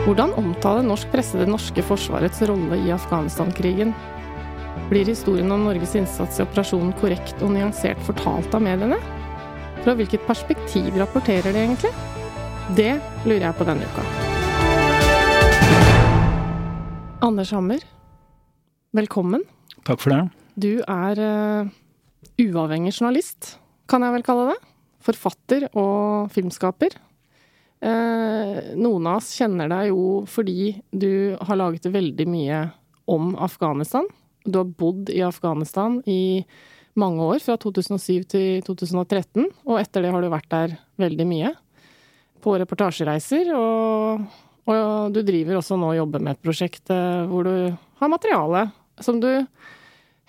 Hvordan omtaler norsk presse det norske forsvarets rolle i Afghanistan-krigen? Blir historien om Norges innsats i operasjonen korrekt og nyansert fortalt av mediene? Fra hvilket perspektiv rapporterer de egentlig? Det lurer jeg på denne uka. Anders Hammer, velkommen. Takk for det. Du er uh, uavhengig journalist, kan jeg vel kalle det. Forfatter og filmskaper. Eh, noen av oss kjenner deg jo fordi du har laget veldig mye om Afghanistan. Du har bodd i Afghanistan i mange år, fra 2007 til 2013, og etter det har du vært der veldig mye. På reportasjereiser, og, og du driver også nå og jobber med et prosjekt eh, hvor du har materiale som du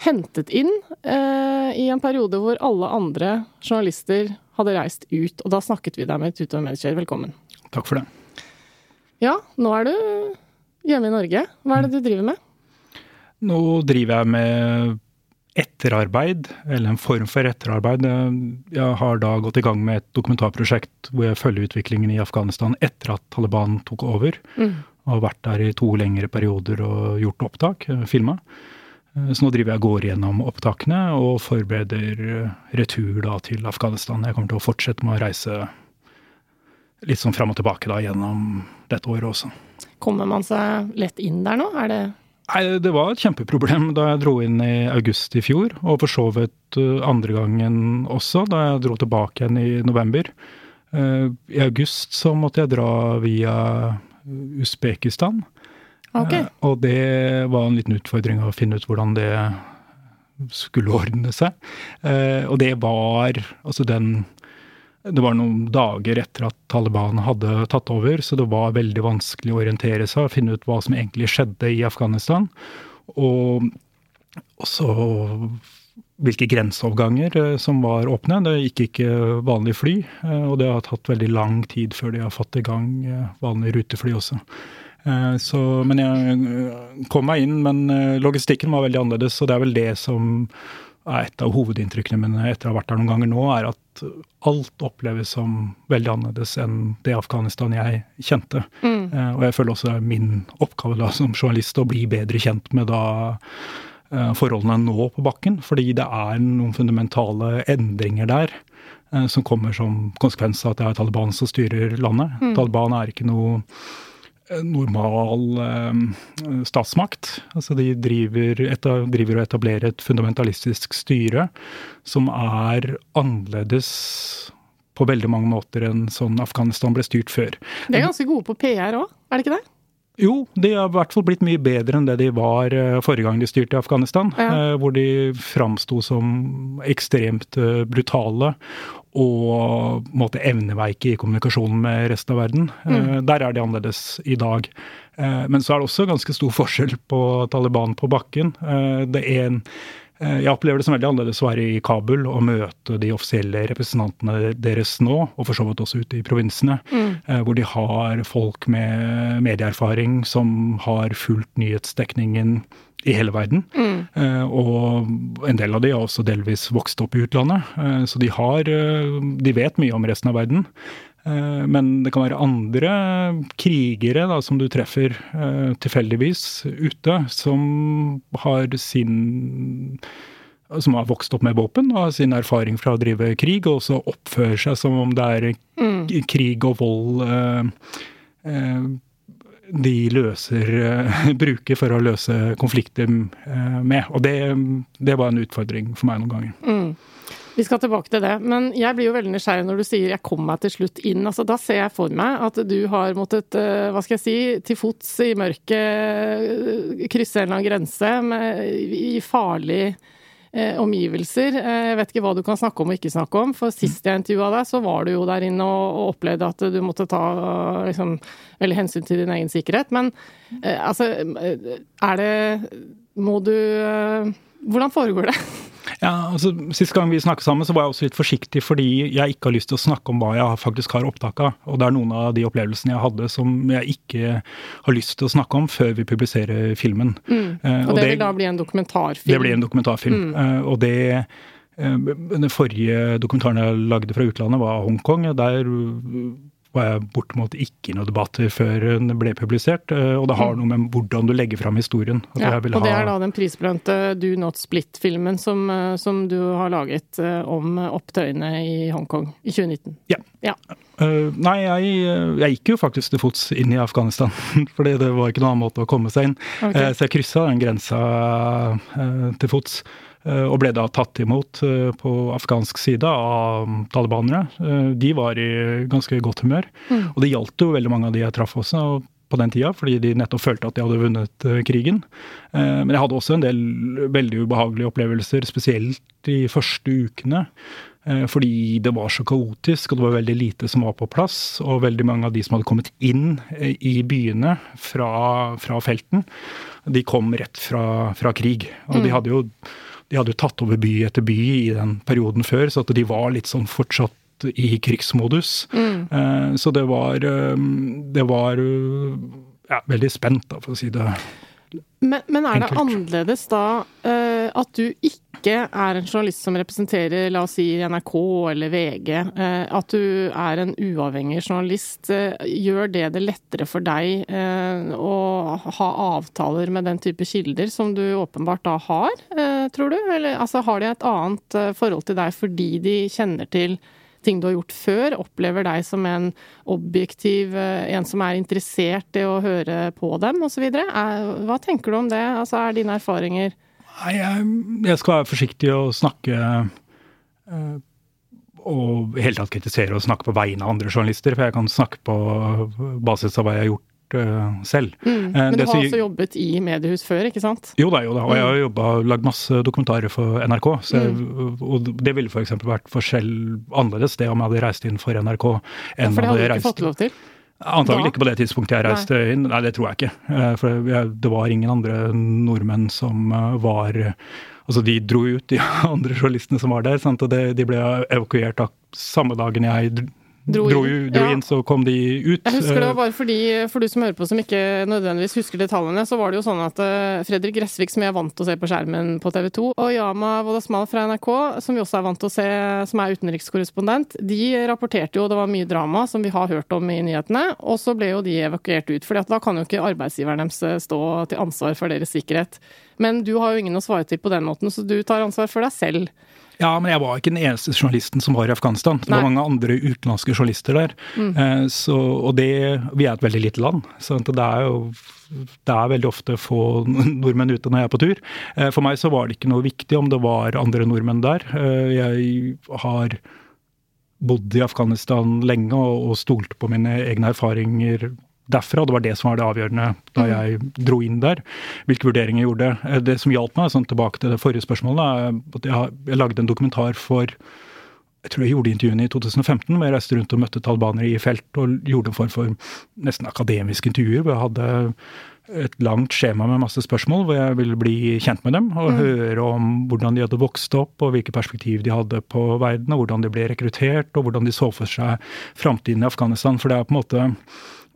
hentet inn eh, i en periode hvor alle andre journalister hadde reist ut. Og da snakket vi deg med utover mediekjør. Velkommen. Takk for det. Ja, nå er du hjemme i Norge. Hva er det du driver med? Nå driver jeg med etterarbeid, eller en form for etterarbeid. Jeg har da gått i gang med et dokumentarprosjekt hvor jeg følger utviklingen i Afghanistan etter at Taliban tok over. Mm. Og har vært der i to lengre perioder og gjort opptak, filma. Så nå driver jeg og går gjennom opptakene og forbereder retur da til Afghanistan. Jeg kommer til å fortsette med å reise litt sånn fram og tilbake da gjennom dette året også. Kommer man seg lett inn der nå? Er det Nei, det var et kjempeproblem da jeg dro inn i august i fjor, og for så vidt uh, andre gangen også, da jeg dro tilbake igjen i november. I august så måtte jeg dra via Usbekistan. Ok. Uh, og det var en liten utfordring å finne ut hvordan det skulle ordne seg. Uh, og det var altså den det var noen dager etter at Taliban hadde tatt over, så det var veldig vanskelig å orientere seg og finne ut hva som egentlig skjedde i Afghanistan. Og også hvilke grenseoverganger eh, som var åpne. Det gikk ikke vanlig fly, eh, og det har tatt veldig lang tid før de har fått i gang eh, vanlige rutefly også. Eh, Så, men jeg eh, kom meg inn, men eh, logistikken var veldig annerledes, og det er vel det som er et av hovedinntrykkene mine etter å ha vært der noen ganger nå, er at alt oppleves som veldig annerledes enn det Afghanistan jeg kjente. Mm. Og jeg føler også det er min oppgave da som journalist å bli bedre kjent med da forholdene nå på bakken, fordi det er noen fundamentale endringer der som kommer som konsekvens av at det er Taliban som styrer landet. Taliban er ikke noe normal eh, statsmakt. Altså de driver, eta, driver og etablerer et fundamentalistisk styre som er annerledes på veldig mange måter enn sånn Afghanistan ble styrt før. De er ganske gode på PR òg, er det ikke det? Jo, de har i hvert fall blitt mye bedre enn det de var eh, forrige gang de styrte i Afghanistan. Ja. eh, Hvor de framsto som ekstremt eh, brutale og måte evneveike i kommunikasjonen med resten av verden. Mm. Der er de annerledes i dag. Eh, Men så er det også ganske stor forskjell på Taliban på bakken. Eh, Det er en eh, jeg opplever det som veldig annerledes å være i Kabul og møte de offisielle representantene deres nå, og for så vidt også ute i provinsene, mm. hvor de har folk med medieerfaring som har fulgt nyhetsdekningen i hele verden. Eh, og en del av de har også delvis vokst opp i utlandet, eh, så de har eh, De vet mye om resten av verden. Eh, Men det kan være andre krigere da, som du treffer eh, tilfeldigvis ute, som har sin som har vokst opp med våpen og har sin erfaring fra å drive krig, og også oppfører seg som om det er mm. krig og vold de løser bruker for å løse konflikter med. Og det, det var en utfordring for meg noen ganger. Mm. Vi skal tilbake til det. Men jeg blir jo veldig nysgjerrig når du sier 'jeg kom meg til slutt inn'. Altså, da ser jeg for meg at du har måttet, eh, hva skal jeg si, til fots i mørket eh, krysse en eller annen grense med, i farlige eh, omgivelser. Eh, jeg vet ikke hva du kan snakke om og ikke snakke om. For sist jeg intervjua deg, så var du jo der inne og, og opplevde at du måtte ta liksom, veldig hensyn til din egen sikkerhet. Men eh, altså, er det Må du Hvordan foregår det? Ja, altså Sist gang vi snakket sammen, så var jeg også litt forsiktig fordi jeg ikke har lyst til å snakke om hva jeg faktisk har opptak av. Og det er noen av de opplevelsene jeg hadde som jeg ikke har lyst til å snakke om før vi publiserer filmen. Mm. Uh, og, og, det, vil da bli en dokumentarfilm? Det blir en dokumentarfilm. Mm. Uh, og det uh, Den forrige dokumentaren jeg lagde fra utlandet, var Hongkong. Der var bortimot ikke noen debatter før den ble publisert. Eh, og det har mm. noe med hvordan du legger fram historien. Ja, og det er da den prisbelønte Do Not Split-filmen som, eh, som, du har laget eh, om opptøyene i Hongkong i 2019. Ja. ja. Uh, nei, jeg, jeg, gikk jo faktisk til fots inn i Afghanistan. fordi det var ikke noen annen måte å komme seg inn. Okay. Uh, så jeg kryssa den grensa uh, til fots. Eh, og ble da tatt imot eh, på afghansk side av talibanere. Eh, de var i ganske godt humør. Mm. Og det gjaldt jo veldig mange av de jeg traff også på den tida, fordi de nettopp følte at de hadde vunnet krigen. Men jeg hadde også en del veldig ubehagelige opplevelser, spesielt de første ukene. Fordi det var så kaotisk, og det var veldig lite som var på plass. Og veldig mange av de som hadde kommet inn i byene fra, fra felten, de kom rett fra, fra krig. Og mm. de hadde jo de hadde jo tatt over by etter by i den perioden før, så at de var litt sånn fortsatt i krigsmodus. Mm. Eh, så det var eh, Det var eh, ja, veldig spent, da, for å si det men, men, er det annerledes da at du ikke er en journalist som representerer la oss si NRK eller VG, uh, at du er en uavhengig journalist. Uh, gjør det det lettere for deg å ha avtaler med den type kilder som du åpenbart da har, tror du? Eller altså, har de et annet forhold til deg fordi de kjenner til ting du har gjort før, opplever deg som en objektiv, eh, en som er interessert i å høre på dem osv. Hva tenker du om det? Altså, er dine erfaringer Nei, jeg, jeg skal være forsiktig og snakke øh, og i hele tatt kritisere og snakke på vegne av andre journalister, for jeg kan snakke på basis av hva jeg har gjort uh, selv. Mm, eh, men du har også jobbet i mediehus før, ikke sant? Jo da, jo da. Og jeg har jobbet, jobba, lagd masse dokumentarer for NRK. Jeg, mm. Og det ville f.eks. vært forskjell annerledes det om jeg hadde reist inn for NRK enn ja, For det hadde du ikke fått lov til? Antagelig ikke på det tidspunktet jeg reiste Nei. inn. Nei, det tror jeg ikke. Eh, for det var ingen andre nordmenn som var Altså, de dro ut, de andre journalistene som var der. Sant? Og de ble evakuert samme dagen jeg dro, dro, dro ja. inn, så kom de ut. Jeg husker det var bare fordi, for du som hører på som ikke nødvendigvis husker detaljene, så var det jo sånn at uh, Fredrik Gressvik, som jeg er vant til å se på skjermen på TV 2, og Yama Wodasmal fra NRK, som vi også er vant til å se, som er utenrikskorrespondent, de rapporterte jo, det var mye drama som vi har hørt om i nyhetene, og så ble jo de evakuert ut. for da kan jo ikke arbeidsgiveren deres eh, stå til ansvar for deres sikkerhet. Men du har jo ingen å svare til på den måten, så du tar ansvar for deg selv. Ja, men jeg var ikke den eneste journalisten som var i Afghanistan. Det var mange andre utenlandske journalister der. Mm. Eh, så, og det, vi er et veldig lite land, så det er jo det er veldig ofte få nordmenn ute når jeg er på tur. Eh, for meg så var det ikke noe viktig om det var andre nordmenn der. Eh, jeg har bodd i Afghanistan lenge og stolte på mine egne erfaringer derfra. Det var det som var det avgjørende da mm. jeg dro inn der. Hvilke vurderinger jeg gjorde. Eh, det som hjalp meg, sånn tilbake til det forrige spørsmålet, at jeg, jeg lagde en dokumentar for jeg tror jeg gjorde intervjuene i 2015, hvor jeg reiste rundt og møtte talibanere i felt og gjorde en form for nesten akademiske intervjuer. hvor jeg hadde et langt skjema med masse spørsmål hvor jeg ville bli kjent med dem. Og mm. høre om hvordan de hadde vokst opp, og hvilke perspektiv de hadde på verden, og hvordan de ble rekruttert, og hvordan de så for seg framtiden i Afghanistan. For det er på en måte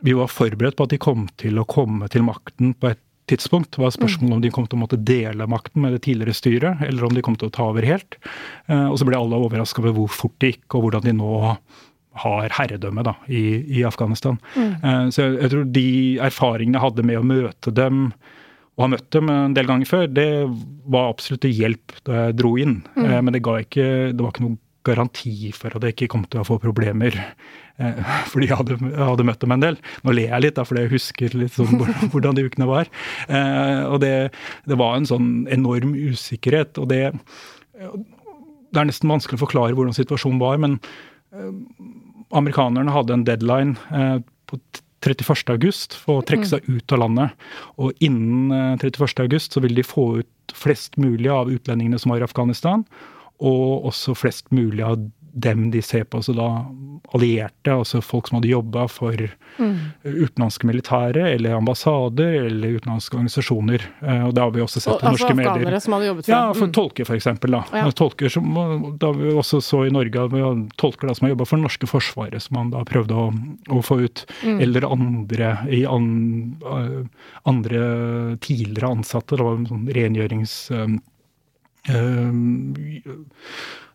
vi var forberedt på at de kom til å komme til makten på et tidspunkt. Det var spørsmålet om de kom til å måtte dele makten med det tidligere styret, eller om de kom til å ta over helt. Eh, og så ble alle overraska over hvor fort det gikk, og hvordan de nå har herredømme da, i, i Afghanistan. Mm. Eh, så jeg, jeg, tror de erfaringene jeg hadde med å møte dem, og ha møtt dem en del ganger før, det var absolutt til hjelp da jeg dro inn. Mm. Eh, men det, ga ikke, det var ikke noen garanti for at jeg ikke kom til å få problemer. Eh, fordi jeg hadde, jeg hadde, møtt dem en del. Nå ler jeg litt, da, fordi jeg husker litt sånn hvordan de ukene var. Eh, og det, det, var en sånn enorm usikkerhet. Og det, det er nesten vanskelig å forklare hvordan situasjonen var, men eh, amerikanerne hadde en deadline på 31. august for å trekke seg ut av landet. Og innen 31. Eh, august så vil de få ut flest mulig av utlendingene som var i Afghanistan, og også flest mulig av dem de ser på, altså da allierte, altså folk som hadde jobba for mm. utenlandske militære eller ambassader eller utenlandske organisasjoner. Eh, og det har vi også sett i norske medier. Altså afghanere som hadde jobbet for Ja, for mm. tolker f.eks. Da. Ja. Tolker som, da vi også så i Norge, vi har tolker da som har jobba for det norske forsvaret, som man da prøvde å, å få ut. Mm. Eller andre i an, eh, andre tidligere ansatte. Det var en sånn rengjørings... Um,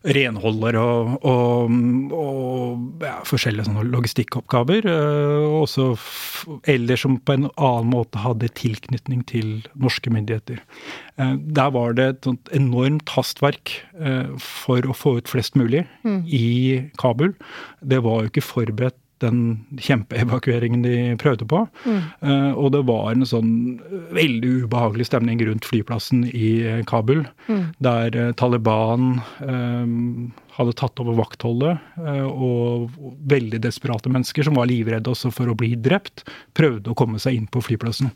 renholder og, og, og ja, forskjellige sånne logistikkoppgaver. Uh, også, eller som på en annen måte hadde tilknytning til norske myndigheter. Uh, der var det et sånt enormt hastverk for å få ut flest mulig mm. i Kabul. Det var jo ikke forberedt den kjempeevakueringen de prøvde på. Mm. Uh, og det var en sånn veldig ubehagelig stemning rundt flyplassen i Kabul, mm. der uh, Taliban um, hadde tatt over vaktholdet, og veldig desperate mennesker som var livredde også for å bli drept, prøvde å komme seg inn på flyplassen.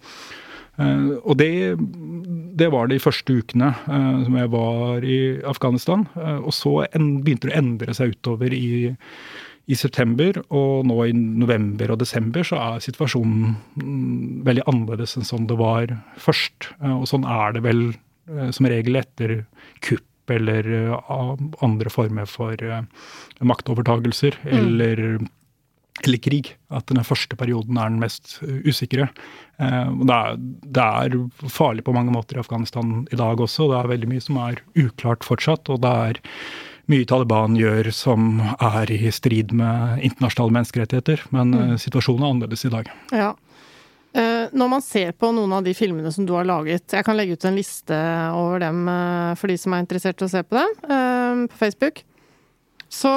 Uh, og det, det, var de første ukene uh, som jeg var i Afghanistan. Uh, og så en, begynte det å endre seg utover i i september, og nå i november og desember så er situasjonen mm, veldig annerledes enn sånn det var først. Eh, og sånn er det vel eh, som regel etter kupp eller eh, andre former for maktovertagelser mm. eller, eller krig. At den første perioden er den mest usikre. Det er, det er, farlig på mange måter i Afghanistan i dag også. Det er veldig mye som er uklart fortsatt. og det er mye Taliban gjør som er i strid med internasjonale menneskerettigheter. Men mm. Eh, situasjonen er annerledes i dag. Ja. Eh, når man ser på noen av de filmene som du har laget Jeg kan legge ut en liste over dem eh, for de som er interessert i å se på dem, på Facebook. Så,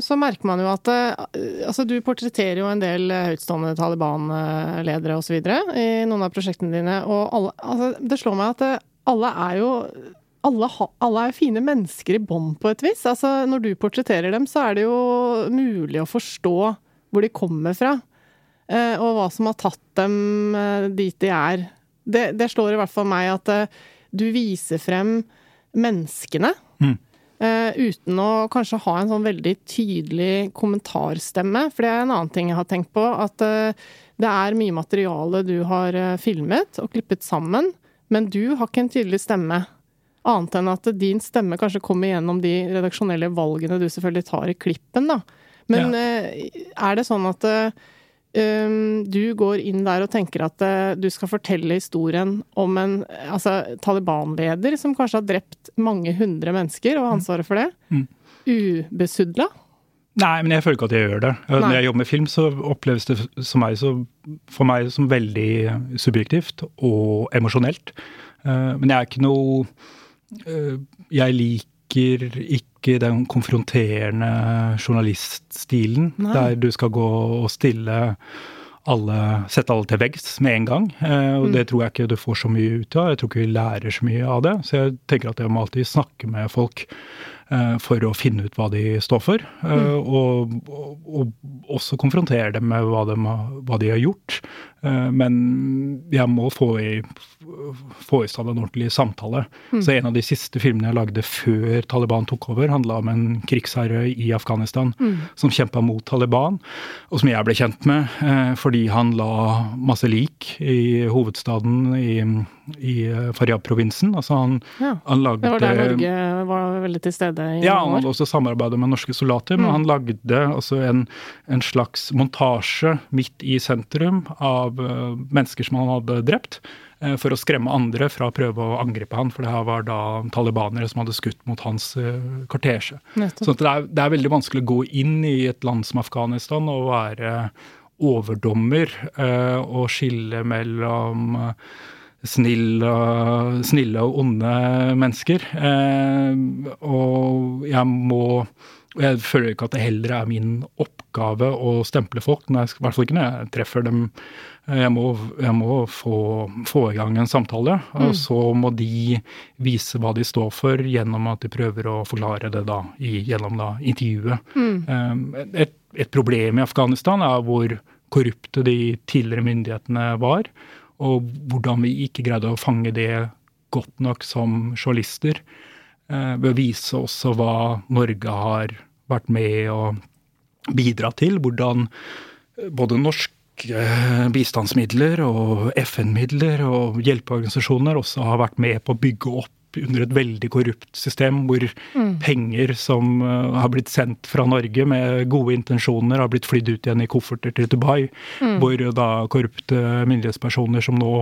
så, merker man jo at altså Du portretterer jo en del høytstående Taliban-ledere osv. i noen av prosjektene dine. Og alle, altså, det slår meg at alle er jo alle, alle, er fine mennesker i bånd på et vis. Altså, når du portretterer dem, så er det jo mulig å forstå hvor de kommer fra. Eh, og hva som har tatt dem eh, dit de er. Det, det, slår i hvert fall meg at eh, du viser frem menneskene. Mm. Uh, uten å kanskje ha en sånn veldig tydelig kommentarstemme. For det er en annen ting jeg har tenkt på. At uh, det er mye materiale du har uh, filmet og klippet sammen, men du har ikke en tydelig stemme. Annet enn at din stemme kanskje kommer gjennom de redaksjonelle valgene du selvfølgelig tar i klippen, da. Men ja. Eh, er det sånn at um, du går inn der og tenker at uh, du skal fortelle historien om en altså, Taliban-leder som kanskje har drept mange hundre mennesker og har ansvaret for det? Mm. Ubesudla? Nei, men jeg føler ikke at jeg gjør det. Nei. Når jeg jobber med film, så oppleves det meg så, for meg som veldig subjektivt og emosjonelt. Men jeg er ikke noe Eh, jeg liker ikke den konfronterende journaliststilen, Nei. der du skal gå og stille alle, sette alle til veggs med en gang. Eh, og mm. det tror jeg ikke du får så mye ut av. Jeg tror ikke vi lærer så mye av det. Så jeg tenker at jeg må alltid snakke med folk eh, for å finne ut hva de står for. Mm. Og, og, og, også konfrontere dem med hva de, hva de har gjort. Men jeg må få i få i stand en ordentlig samtale. Mm. Så en av de siste filmene jeg lagde før Taliban tok over, handla om en krigsherre i Afghanistan mm. som kjempa mot Taliban, og som jeg ble kjent med eh, fordi han la masse lik i hovedstaden i, i eh, Faryab-provinsen. Altså han, ja. han, lagde Det var der Norge var veldig til stede i Ja, han hadde også samarbeidet med norske soldater, mm. men han lagde altså en, en slags montasje midt i sentrum av uh, mennesker som han hadde drept. Eh, for å skremme andre fra å prøve å angripe han, for det her var da talibanere som hadde skutt mot hans uh, kortesje. Så det er, det er, veldig vanskelig å gå inn i et land som Afghanistan og være overdommer og skille mellom snille, snille og onde mennesker. Og jeg må jeg føler ikke at det heller er min oppgave å stemple folk, i hvert fall ikke når jeg treffer dem. Jeg må, jeg må få, få, i gang en samtale, og mm. så må de vise hva de står for gjennom at de prøver å forklare det da, i, gjennom da, intervjuet. Mm. Um, et, et, problem i Afghanistan er hvor korrupte de tidligere myndighetene var, og hvordan vi ikke greide å fange det godt nok som journalister eh, ved å vise også hva Norge har vært med og bidratt til. Hvordan både norske bistandsmidler og FN-midler og hjelpeorganisasjoner også har vært med på å bygge opp under et veldig korrupt system, hvor mm. penger som uh, har blitt sendt fra Norge med gode intensjoner, har blitt flydd ut igjen i kofferter til Dubai. Mm. Hvor da korrupte myndighetspersoner som nå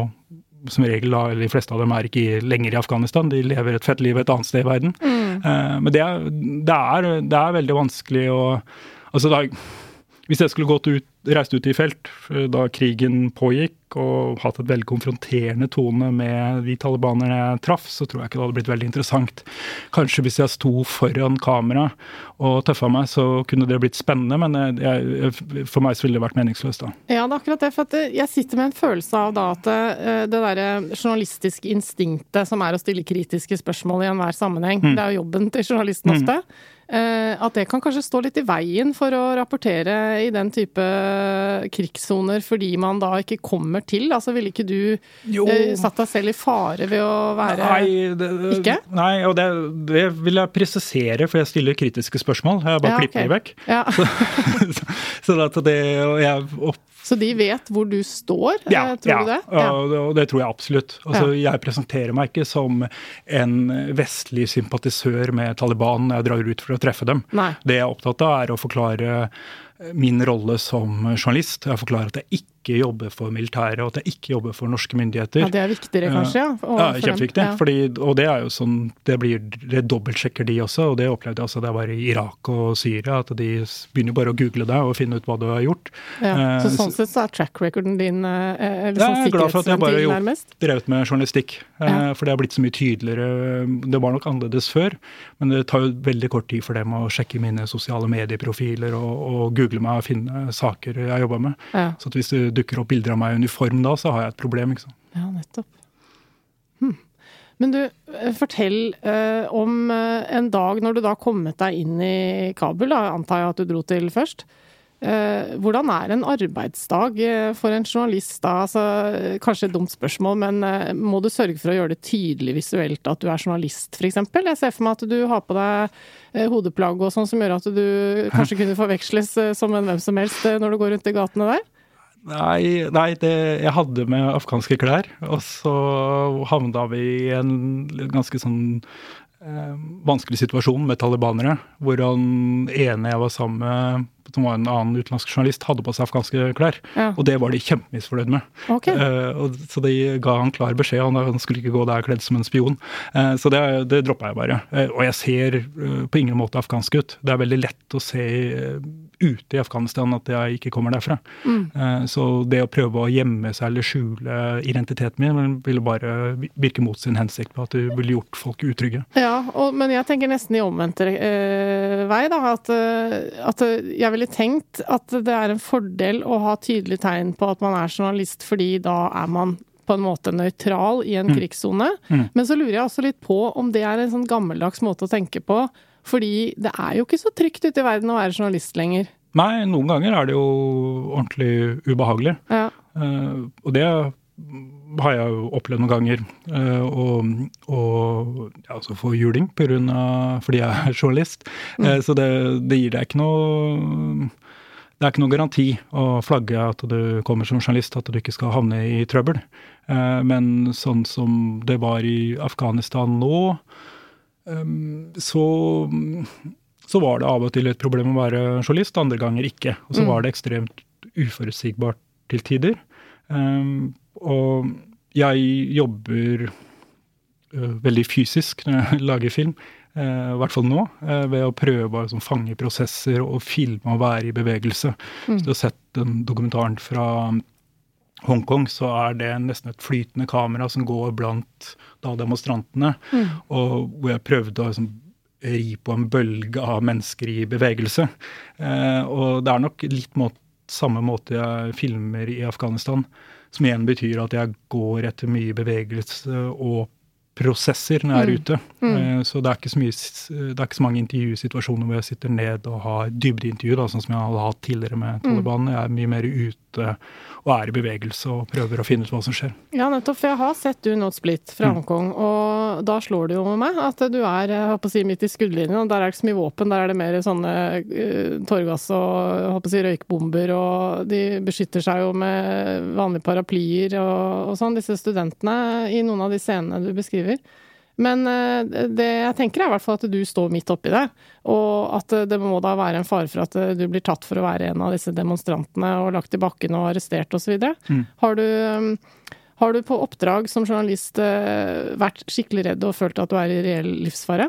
som regel, eller de fleste av dem er ikke lenger i Afghanistan, de lever et fett liv et annet sted i verden. Mm. Uh, men det det, er, det er, veldig vanskelig å Altså, da, hvis jeg skulle gått ut, reist ut i felt da krigen pågikk, og hatt et veldig konfronterende tone med de talibanerne jeg traff, så tror jeg ikke det hadde blitt veldig interessant. Kanskje hvis jeg sto foran kamera og tøffa meg, så kunne det blitt spennende, men jeg, for meg så ville det vært meningsløst da. Ja, det er akkurat det. For jeg sitter med en følelse av da at eh, det derre journalistiske instinktet som er å stille kritiske spørsmål i enhver sammenheng, mm. det er jo jobben til journalisten ofte. Mm. At det kan kanskje stå litt i veien for å rapportere i den type krigssoner, fordi man da ikke kommer til? Altså Ville ikke du eh, satt deg selv i fare ved å være nei, det, ikke? Nei, og det, det, vil jeg presisere, for jeg stiller kritiske spørsmål. Jeg bare ja, klipper okay. vekk. Ja. så, så det, jeg opp, så de vet hvor du står, ja, eh, tror ja, du det? Ja, og det tror jeg absolutt. Altså, ja. Jeg presenterer meg ikke som en vestlig sympatisør med Taliban når jeg drar ut for å treffe dem. Nei. Det jeg er opptatt av, er å forklare min rolle som journalist. Jeg forklarer at jeg ikke ikke jobber for militæret, og at jeg ikke jobber for norske myndigheter. Ja, Det er viktigere kanskje? ja? Ja, kjempeviktig. Ja. Fordi, og det er jo sånn, det blir, det dobbeltsjekker de også, og det opplevde jeg også da jeg var i Irak og Syria. At de begynner bare å google deg og finne ut hva du har gjort. Ja, så eh, sånn sett så er track recorden din eh, eh liksom Jeg er glad for at jeg bare har drevet med journalistikk. Eh, ja. For det har blitt så mye tydeligere. Det var nok annerledes før, men det tar jo veldig kort tid for dem å sjekke mine sosiale medieprofiler og, og google meg og finne saker jeg jobber med. Ja. Så hvis du dukker opp bilder av meg i uniform da, så har jeg et problem. ikke sant? Ja, nettopp. Hm. Men du, eh, fortell eh, om eh, en dag når du da kommet deg inn i Kabul, da antar jeg at du dro til først. Eh, hvordan er en arbeidsdag eh, for en journalist da? Altså, kanskje et dumt spørsmål, men eh, må du sørge for å gjøre det tydelig visuelt at du er journalist, f.eks.? Jeg ser for meg at du har på deg hodeplagg og sånn som gjør at du kanskje kunne forveksles som en hvem som helst når du går rundt i gatene der? Nei, nei det, jeg hadde med afghanske klær. Og så havna vi i en ganske sånn eh, vanskelig situasjon med talibanere. Hvor han ene jeg var sammen med, som var en annen utenlandsk journalist, hadde på seg afghanske klær. Ja. Og det var de kjempemisfornøyd med. Okay. Eh, og, så de ga han klar beskjed. Han, han skulle ikke gå der kledd som en spion. Eh, så det, det droppa jeg bare. Uh, og jeg ser på ingen måte afghansk ut. Det er veldig lett å se ute i Afghanistan at jeg ikke kommer derfra. Mm. Eh, så det å prøve å gjemme seg eller skjule identiteten min ville bare virke mot sin hensikt på at det ville gjort folk utrygge. Ja, og, men jeg tenker nesten i omvendt eh, vei, da. At, eh, at, jeg ville tenkt at det er en fordel å ha tydelig tegn på at man er journalist, fordi da er man på en måte nøytral i en mm. krigssone. Mm. Men så lurer jeg også litt på om det er en sånn gammeldags måte å tenke på fordi det er jo ikke så trygt ute i verden å være journalist lenger. Nei, noen ganger er det jo ordentlig ubehagelig. Ja. Uh, og det har jeg jo opplevd noen ganger. Uh, og, og ja, altså få juling på grunn av, fordi jeg er journalist. Mm. Uh, så det, det, gir deg ikke noe Det er ikke noen garanti å flagge at du kommer som journalist, at du ikke skal havne i trøbbel. men sånn som det var i Afghanistan nå, så, så var det av og til et problem å være journalist, andre ganger ikke. Og så mm. var det ekstremt uforutsigbart til tider. Um, og jeg jobber uh, veldig fysisk når jeg lager film, uh, i hvert fall nå, uh, ved å prøve å liksom, fange prosesser og filme og være i bevegelse. Mm. Så du har sett den dokumentaren fra Hongkong så er det nesten et flytende kamera som går blant da, demonstrantene. Mm. Og hvor jeg prøvde å liksom, ri på en bølge av mennesker i bevegelse. Eh, og det er nok litt må samme måte jeg filmer i Afghanistan, som igjen betyr at jeg går etter mye bevegelse og prosesser når jeg er mm. ute. Mm. Mm. så det er, mye, det er ikke så mange intervjusituasjoner hvor jeg sitter ned og har dybdeintervju, da, sånn som jeg hadde hatt tidligere med mm. Taliban. Jeg er mye mer ute og er i bevegelse og prøver å finne ut hva som skjer. Ja, nettopp. For jeg har sett du Not Split fra mm. Hongkong, og da slår det jo med meg at du er jeg håper å si, midt i skuddlinjen. og Der er det ikke så mye våpen, der er det mer sånne uh, tåregass og håper å si, røykbomber, og de beskytter seg jo med vanlige paraplyer og, og sånn, disse studentene, i noen av de scenene du beskriver. Men eh, det jeg tenker er i hvert fall at du står midt oppi det, og at det må da være en fare for at eh, du blir tatt for å være en av disse demonstrantene og lagt i bakken og arrestert osv. Mm. Har, du, eh, har du på oppdrag som journalist vært skikkelig redd og følt at du er i reell livsfare?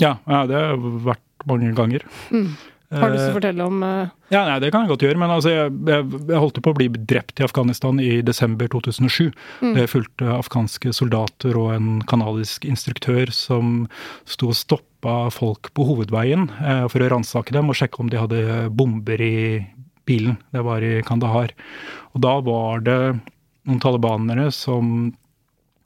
Ja, ja det har vært mange ganger. Mm. Har du lyst til å fortelle om uh... Ja, nei, Det kan jeg godt gjøre. Men altså, jeg, jeg, jeg holdt på å bli drept i Afghanistan i desember 2007. Mm. Det fulgte afghanske soldater og en kanadisk instruktør som sto og stoppa folk på hovedveien eh, for å ransake dem og sjekke om de hadde bomber i bilen. Det var i Kandahar. Og da var det noen talibanere som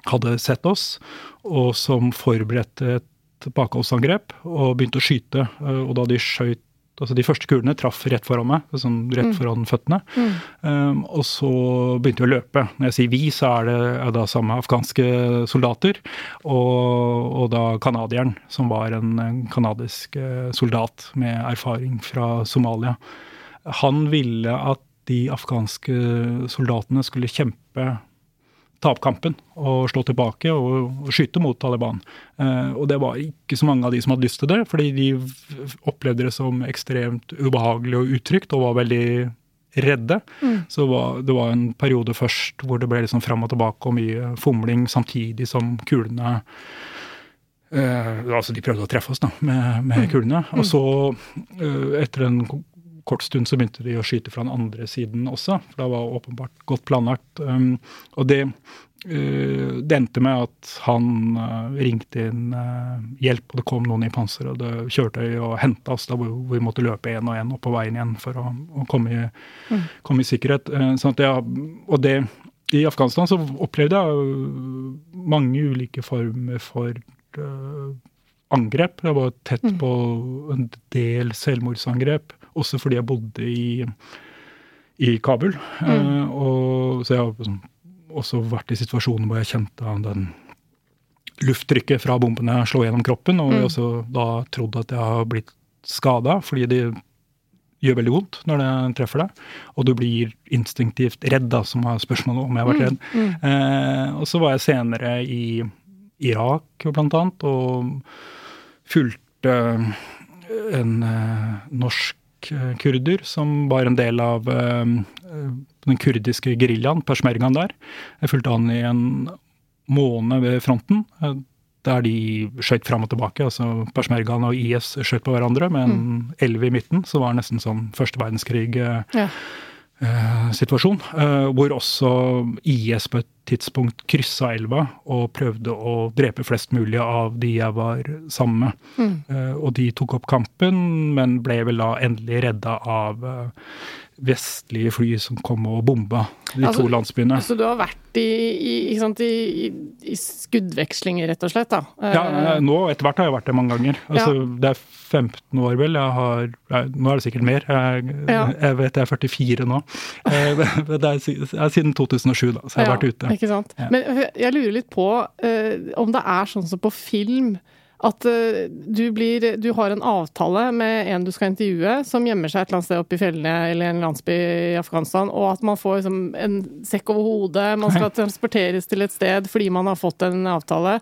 hadde sett oss, og som forberedte et bakholdsangrep og begynte å skyte. Eh, og da de skjøt altså De første kulene traff rett foran meg, sånn rett mm. foran føttene. Mm. Um, og så begynte vi å løpe. Når jeg sier vi, så er det er da samme afghanske soldater. Og, og da canadieren, som var en canadisk eh, soldat med erfaring fra Somalia. Han ville at de afghanske soldatene skulle kjempe ta opp kampen og slå tilbake og, skyte mot Taliban. Eh, og det var ikke så mange av de som hadde lyst til det, fordi de opplevde det som ekstremt ubehagelig og utrygt og var veldig redde. Mm. Så var, det var en periode først hvor det ble liksom fram og tilbake og mye fomling, samtidig som kulene eh, altså De prøvde å treffe oss da, med, med mm. kulene. Og så, eh, etter en kort stund så begynte de å skyte fra den andre siden også, for det var åpenbart godt planlagt. Um, og det, uh, det endte med at han uh, ringte inn uh, hjelp, og det kom noen i panser og det kjørte og henta oss da hvor, vi måtte løpe én og én opp på veien igjen for å, å komme, i, mm. komme, i, sikkerhet. Sånn ja, og det, I Afghanistan så opplevde jeg mange ulike former for angrep. Jeg var tett mm. på en del selvmordsangrep også fordi jeg bodde i, i Kabul. Mm. Uh, og, så jeg har liksom også vært i situasjoner hvor jeg kjente den lufttrykket fra bombene slå gjennom kroppen, og mm. jeg også da trodd at jeg har blitt skada, fordi det gjør veldig vondt når det treffer deg. Og du blir instinktivt redd, da, som var spørsmålet om jeg har vært mm. redd. Mm. Mm. Eh, og så var jeg senere i Irak, blant annet, og fulgte en eh, norsk Eh, kurder, som var en del av eh, den kurdiske geriljaen, peshmergaen der. Jeg fulgte han i en måned ved fronten, eh, der de skjøt fram og tilbake. altså Peshmergaen og IS skjøt på hverandre med en mm. elv i midten, så var det nesten sånn første verdenskrig. Ja. Eh, situasjon, eh, hvor også IS på et tidspunkt kryssa elva og prøvde å drepe flest mulig av de jeg var sammen med. Mm. Eh, og de tok opp kampen, men ble vel da endelig redda av vestlige fly som kom og bomba de altså, to landsbyene. Så du har vært i, i, sant, i, i skuddvekslinger, rett og slett? da? Ja, eh, nå etter hvert har jeg vært det mange ganger. Altså, ja. Det er 15 år, vel. Jeg har, nå er det sikkert mer. Jeg, ja. jeg vet jeg er 44 nå. Eh, det er, siden 2007, da, så jeg har ja, vært ute. Ikke sant. Men jeg lurer litt på uh, om det er sånn som på film at uh, du, blir, du har en avtale med en du skal intervjue, som gjemmer seg et eller annet sted oppe i fjellene eller en landsby i Afghanistan, og at man får liksom, en sekk over hodet, man skal transporteres til et sted fordi man har fått en avtale.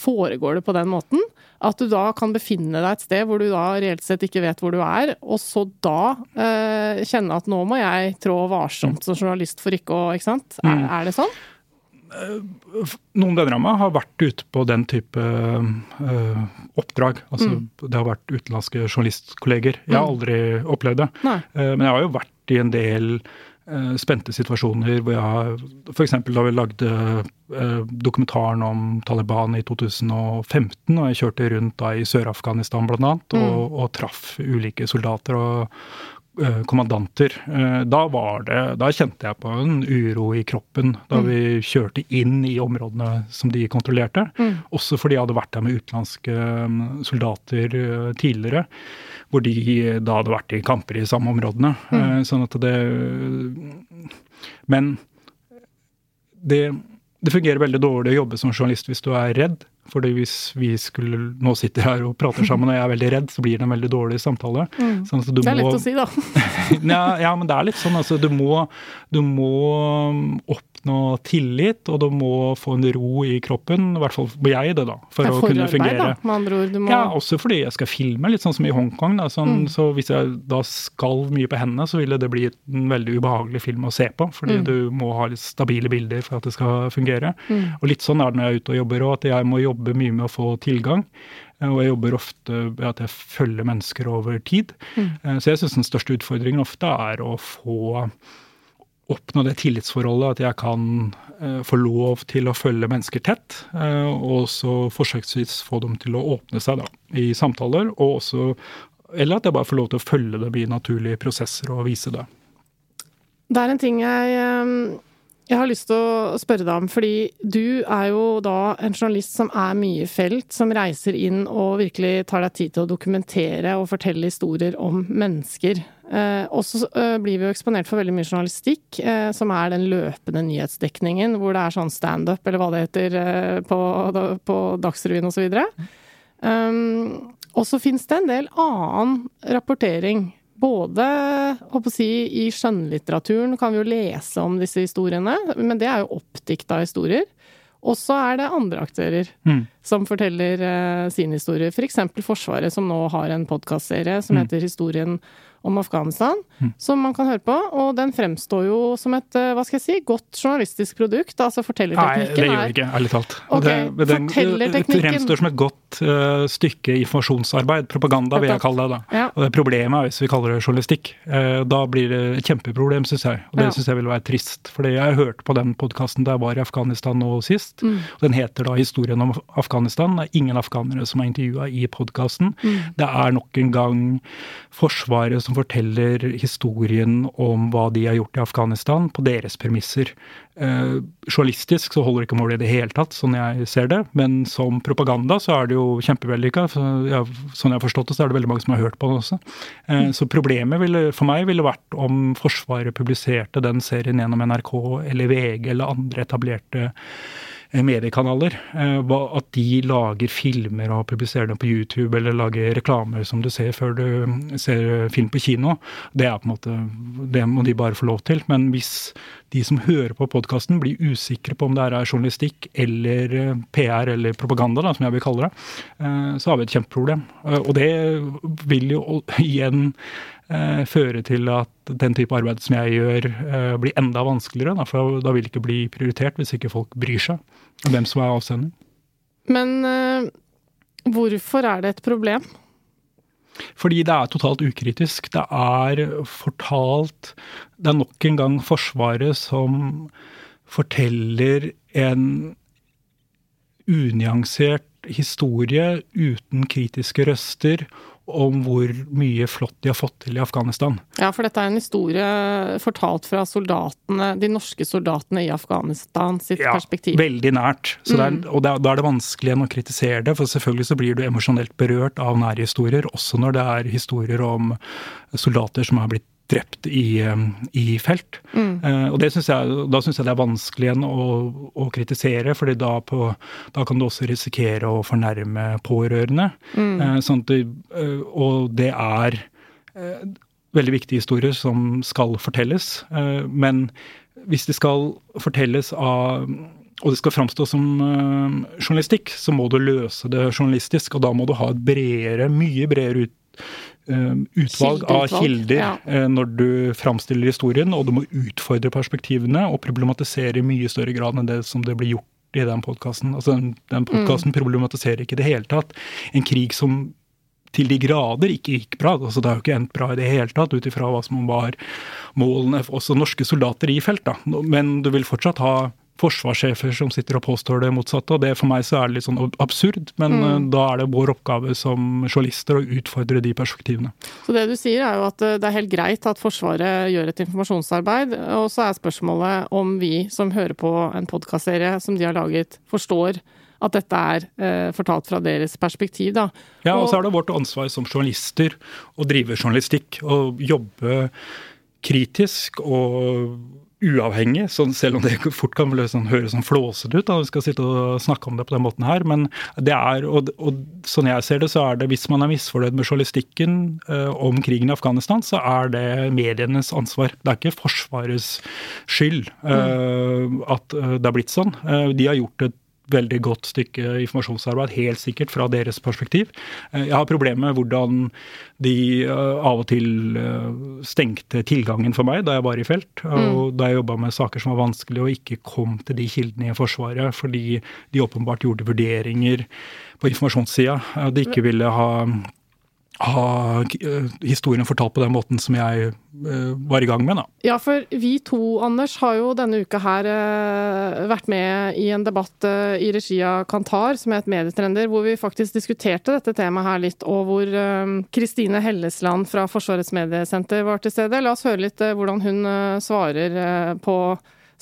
Foregår det på den måten? At du da kan befinne deg et sted hvor du da reelt sett ikke vet hvor du er, og så da eh, kjenne at nå må jeg trå varsomt som journalist for ikke å Ikke sant? Er, mm. er det sånn? Eh, noen venner har vært ute på den type uh, oppdrag. Altså, mm. Det har vært utenlandske journalistkolleger. Jeg har mm. aldri opplevd det. Uh, men jeg har jo vært i en del eh, spente situasjoner hvor jeg F.eks. da vi lagde eh, dokumentaren om Taliban i 2015, og jeg kjørte rundt da i Sør-Afghanistan bl.a. Og, mm. og traff ulike soldater og Eh, kommandanter. Eh, da var det Da kjente jeg på en uro i kroppen da mm. vi kjørte inn i områdene som de kontrollerte. Mm. Også fordi jeg hadde vært der med utenlandske mm, soldater eh, tidligere. Hvor de da hadde vært i kamper i samme områdene. Mm. Sånn at det Men det, det fungerer veldig dårlig å jobbe som journalist hvis du er redd. Fordi hvis vi skulle nå sitter her og prater sammen og jeg er veldig redd, så blir det en veldig dårlig samtale. Mm. Sånn det er må... lett å si, da. ja, ja, men det er litt sånn. Altså, du må, du må opp oppnå tillit, og du må få en ro i kroppen. I hvert fall må jeg det, da. For å kunne fungere. Da, med andre ord. Må... Ja, også fordi jeg skal filme, litt sånn som i Hongkong. Da, sånn, mm. Så hvis jeg da skalv mye på hendene, så ville det bli en veldig ubehagelig film å se på. Fordi mm. du må ha litt stabile bilder for at det skal fungere. Mm. Og litt sånn er det når jeg er ute og jobber òg, at jeg må jobbe mye med å få tilgang. Eh, og jeg jobber ofte ved at jeg følger mennesker over tid. Mm. Eh, så jeg syns den største utfordringen ofte er å få oppnå det tillitsforholdet at jeg kan eh, få lov til å følge mennesker tett, eh, og så forsøksvis få dem til å åpne seg da, i samtaler, og også Eller at jeg bare får lov til å følge dem i naturlige prosesser og vise det. Det er en ting jeg, eh, jeg har lyst til å spørre deg om, fordi du er jo da en journalist som er mye i felt, som reiser inn og virkelig tar deg tid til å dokumentere og fortelle historier om mennesker. Eh, og så eh, blir vi jo eksponert for veldig mye journalistikk, eh, som er den løpende nyhetsdekningen, hvor det er sånn standup, eller hva det heter, eh, på, på Dagsrevyen osv. Um, og så finnes det en del annen rapportering. Både si, i skjønnlitteraturen kan vi jo lese om disse historiene, men det er jo oppdikta historier. Og så er det andre aktører mm. som forteller uh, sin historie. F.eks. For Forsvaret, som nå har en podkastserie som mm. heter Historien om Afghanistan, mm. som man kan høre på. Og den fremstår jo som et eh, hva skal jeg si, godt journalistisk produkt. Altså fortellerteknikken Nei, det gjør det ikke, ærlig talt. Okay, det, den fremstår som et godt uh, stykke informasjonsarbeid. Propaganda, vil jeg kalle det. da. Ja. Og det Problemet er hvis vi kaller det journalistikk. Uh, da blir det et kjempeproblem, syns jeg. Og det ja. syns jeg vil være trist. For jeg hørte på den podkasten da jeg var i Afghanistan nå sist. Mm. Den heter da 'Historien om Afghanistan'. Det er ingen afghanere som er intervjua i podkasten. Mm. Det er nok en gang Forsvaret som forteller historien om hva de har gjort i Afghanistan, på deres premisser. Eh, journalistisk så holder det ikke mål i det hele tatt, sånn jeg ser det. Men som propaganda så er det jo kjempevellykka. Så ja, sånn jeg har forstått det, så er det veldig mange som har hørt på det også. Eh, så problemet ville, for meg ville vært om Forsvaret publiserte den serien gjennom NRK eller VG eller andre etablerte mediekanaler. Eh, at de lager filmer og publiserer dem på YouTube, eller lager reklamer som du ser før du ser film på kino, det er på en måte, det må de bare få lov til. Men hvis de som hører på podkasten blir usikre på om det er journalistikk eller eh, PR eller propaganda, da, som jeg vil kalle det, så har vi et kjempeproblem. Og det vil jo igjen eh, føre til at den type arbeid som jeg gjør, eh, blir enda vanskeligere. Da, for da vil det ikke bli prioritert hvis ikke folk bryr seg om hvem som er avsender. Men eh, hvorfor er det et problem? Fordi det er totalt ukritisk. Det er fortalt Det er nok en gang Forsvaret som forteller en unyansert historie uten kritiske røster om hvor mye flott de har fått til i Afghanistan. Ja, for dette er en historie fortalt fra soldatene, de norske soldatene i Afghanistan sitt ja, perspektiv. Ja, veldig nært. Mm. Er, og da er det vanskelig å kritisere det, for selvfølgelig så blir du emosjonelt berørt av nære historier, også når det er historier om soldater som har blitt drept i, i felt. Mm. Eh, og synes jeg, Da syns jeg det er vanskelig igjen å, å kritisere, fordi da, på, da, kan du også risikere å fornærme pårørende. Mm. Eh, sånn det, uh, og det er veldig viktige historier som skal fortelles. men hvis de skal fortelles av og det skal framstå som journalistikk, så må du løse det journalistisk. Og da må du ha et bredere, mye bredere ut, utvalg av kilder ja. uh, når du framstiller historien, og du må utfordre perspektivene og problematisere i mye større grad enn det som det blir gjort i den podkasten. Altså, den, podkasten mm. problematiserer ikke i det hele tatt en krig som til de grader ikke gikk bra. Altså, det har jo ikke endt bra i det hele tatt, ut ifra hva som var målene også norske soldater i felt. Da. Men du vil fortsatt ha forsvarssjefer som sitter og påstår det motsatte. og det For meg så er det litt sånn absurd, men mm. Eh, da er det vår oppgave som journalister å utfordre de perspektivene. Så det du sier er jo at eh, det er helt greit at Forsvaret gjør et informasjonsarbeid, og så er spørsmålet om vi som hører på en podkastserie som de har laget, forstår at dette er eh, fortalt fra deres perspektiv. Da. Ja, og så er det vårt ansvar som journalister å drive journalistikk og jobbe kritisk og uavhengig, selv om det fort kan sånn, høres sånn flåsete ut. da, Vi skal sitte og snakke om det på den måten her. Men det er, og, og sånn jeg ser det, så er det hvis man er misfornøyd med journalistikken eh, om krigen i Afghanistan, så er det medienes ansvar. Det er ikke Forsvarets skyld eh, mm. at eh, det er blitt sånn. Eh, de har gjort et veldig godt stykke informasjonsarbeid, helt sikkert fra deres perspektiv. Eh, jeg har problemer med hvordan de eh, av og til eh, stengte tilgangen for meg da jeg var i felt. Og mm. da jeg jobba med saker som var vanskelig og ikke kom til de kildene i Forsvaret fordi de åpenbart gjorde vurderinger på informasjonssida de ikke ville ha ha eh, historien fortalt på den måten som jeg uh, var i gang med. Da. Ja, for vi to, Anders, har jo denne uka her uh, vært med i en debatt i regi av Kantar, som er et Medietrender, hvor vi faktisk diskuterte dette temaet her litt, og hvor Kristine Hellesland fra Forsvarets mediesenter var til stede. La oss høre litt hvordan hun svarer på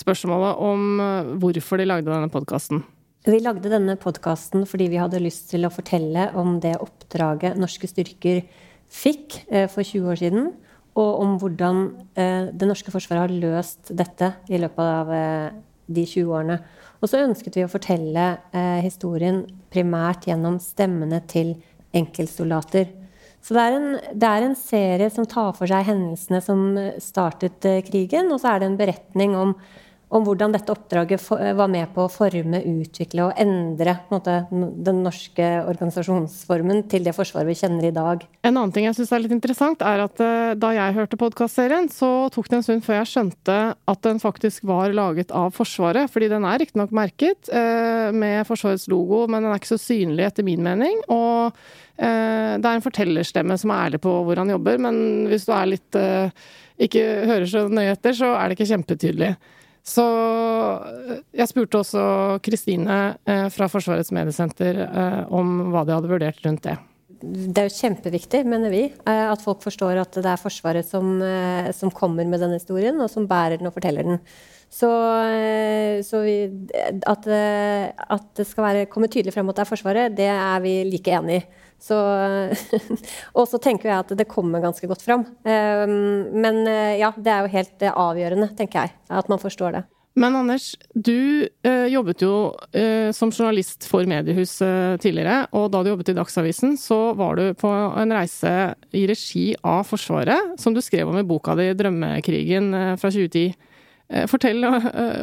spørsmålet om hvorfor de lagde denne podkasten. Vi lagde denne podkasten fordi vi hadde lyst til å fortelle om det oppdraget norske styrker fikk eh, for 20 år siden, og om hvordan eh, det norske forsvaret har løst dette i løpet av eh, de 20 årene. Og så ønsket vi å fortelle historien primært gjennom stemmene til enkeltsoldater. Så det er, en, det er, en, serie som tar for seg hendelsene som startet krigen, og så er det en beretning om om hvordan dette oppdraget var med på å forme, utvikle og endre måte, den norske organisasjonsformen til det forsvaret vi kjenner i dag. En annen ting jeg syns er litt interessant, er at uh, da jeg hørte podkastserien, så tok det en stund før jeg skjønte at den faktisk var laget av Forsvaret. Fordi den er riktignok merket uh, med Forsvarets logo, men den er ikke så synlig etter min mening. Og det er en fortellerstemme som er ærlig på hvor han jobber, men hvis du litt ikke hører så nøye etter, så er det ikke kjempetydelig. Så eh, jeg spurte også Kristine eh, fra Forsvarets mediesenter eh, om hva de hadde vurdert rundt det. Det er jo kjempeviktig, mener vi, at folk forstår at det er Forsvaret som, som kommer med denne historien, og som bærer den og forteller den. Så, så vi, at, at, det skal være, komme tydelig frem at det er Forsvaret, det er vi like enig i. Så, og så tenker jeg at det kommer ganske godt fram. Ehm, men eh, ja, det er jo helt eh, avgjørende, tenker jeg, at man forstår det. Men Anders, du eh, jobbet jo som journalist for Mediehus eh, tidligere. Og da du jobbet i Dagsavisen, så var du på en reise i regi av Forsvaret, som du skrev om i boka di 'Drømmekrigen' fra 2010. Fortell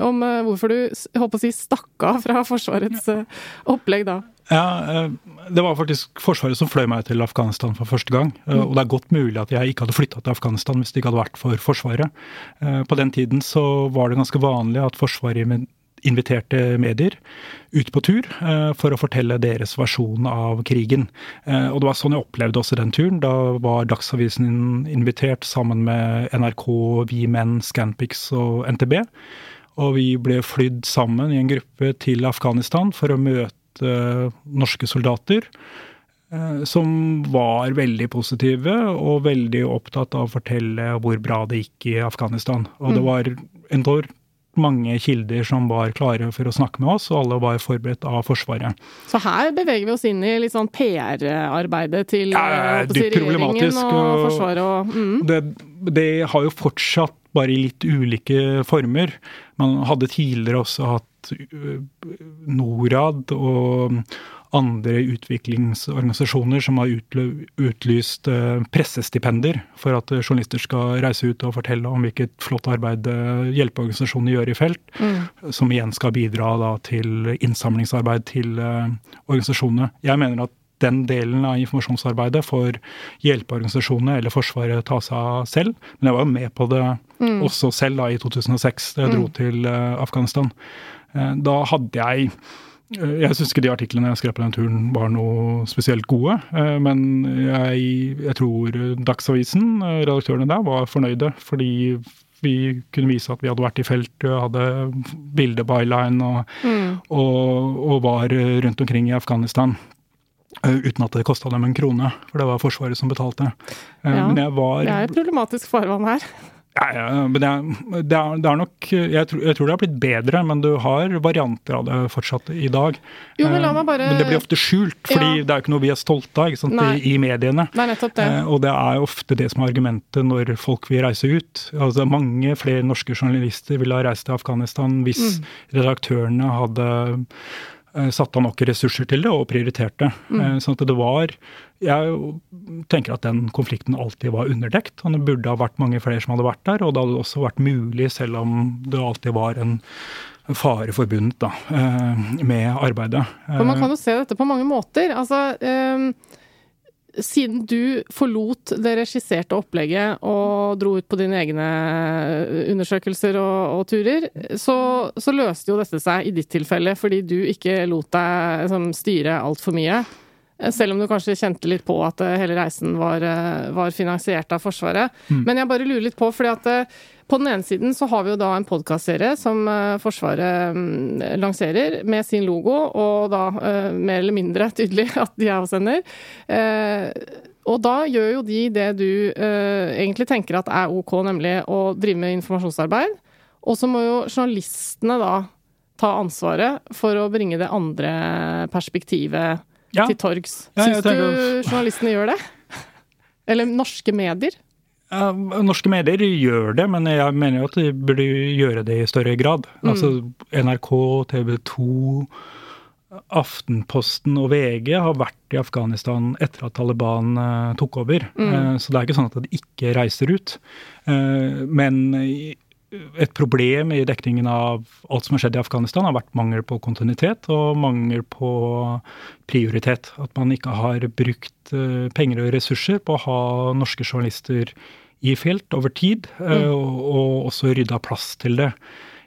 om hvorfor du holdt på å si, stakk av fra Forsvarets opplegg da. Ja, eh, Det var faktisk Forsvaret som fløy meg til Afghanistan for første gang. Eh, mm. Og det er godt mulig at jeg ikke hadde flytta til Afghanistan hvis det ikke hadde vært for Forsvaret. Eh, på den tiden så var det ganske vanlig at Forsvaret inviterte medier ut på tur for å fortelle deres versjon av krigen. Og det var sånn jeg opplevde også den turen. Da var Dagsavisen invitert sammen med NRK, Vi Menn, Scanpix og NTB. Og vi ble flydd sammen i en gruppe til Afghanistan for å møte Eh, norske soldater. Eh, som var veldig positive og veldig opptatt av å fortelle hvor bra det gikk i Afghanistan. Og det mm. var enormt mange kilder som var klare for å snakke med oss, og alle var forberedt av Forsvaret. Så her beveger vi oss inn i litt sånn PR-arbeidet til ja, si, regjeringen og, og Forsvaret og mm. det, det, har jo fortsatt bare i litt ulike former. Man hadde tidligere også hatt Norad og andre utviklingsorganisasjoner som har utlyst eh, pressestipender for at journalister skal reise ut og fortelle om hvilket flott arbeid hjelpeorganisasjonene gjør i felt, mm. som igjen skal bidra da, til innsamlingsarbeid til organisasjonene. Jeg mener at den delen av informasjonsarbeidet får hjelpeorganisasjonene eller Forsvaret ta seg av selv. Men jeg var jo med på det mm. også selv da i 2006, da jeg dro mm. til uh, Afghanistan. Uh, da hadde jeg Jeg syns ikke de artiklene jeg skrev på den turen var noe spesielt gode. Men jeg, jeg tror Dagsavisen, redaktørene der, var fornøyde. Fordi vi kunne vise at vi hadde vært i felt, hadde bilde byline og, mm. og, og, var rundt omkring i Afghanistan. Uten at det kosta dem en krone, for det var Forsvaret som betalte. Ja, var, det er problematisk farvann her. Ja, ja, men det er, det er, det er nok jeg tror, jeg tror, det har blitt bedre, men du har varianter av det fortsatt i dag. Jo, Men la meg bare... Men det blir ofte skjult, fordi ja. det er ikke noe vi er stolte av sant, I, i, mediene. Nei, nettopp det. Eh, og det er ofte det som er argumentet når folk vil reise ut. Altså Mange flere norske journalister ville ha reist til Afghanistan hvis mm. redaktørene hadde Eh, satt av nok ressurser til det og prioriterte. Mm. Eh, sånn at det var Jeg tenker at den konflikten alltid var underdekt. og Det burde ha vært mange flere som hadde vært der, og det hadde også vært mulig, selv om det alltid var en fare forbundet da, eh, med arbeidet. For Man kan jo se dette på mange måter. Altså, siden du forlot det regisserte opplegget og dro ut på dine egne undersøkelser og, og turer, så, så, løste jo dette seg i ditt tilfelle fordi du ikke lot deg liksom, styre altfor mye. Selv om du kanskje kjente litt på at hele reisen var, var finansiert av Forsvaret. Mm. Men jeg bare lurer litt på, fordi at på den ene siden så har vi jo da en podkastserie som Forsvaret um, lanserer med sin logo, og da mer eller mindre tydelig at de er avsender. Og da gjør jo de det du egentlig tenker at er ok, nemlig å drive med informasjonsarbeid. Og så må jo journalistene da ta ansvaret for å bringe det andre perspektivet ja. til torgs. Ja, Syns du journalistene gjør det? Eller norske medier? norske medier gjør det, men jeg mener jo at de burde gjøre det i større grad. Mm. Altså NRK, TV 2, Aftenposten og VG har vært i Afghanistan etter at Taliban uh, tok over. Mm. Uh, så det er ikke sånn at de ikke reiser ut. Uh, men et problem i dekningen av alt som har skjedd i Afghanistan, har vært mangel på kontinuitet og mangel på prioritet. At man ikke har brukt penger og ressurser på å ha norske journalister i felt over tid, eh, mm. og, og, også rydda plass til det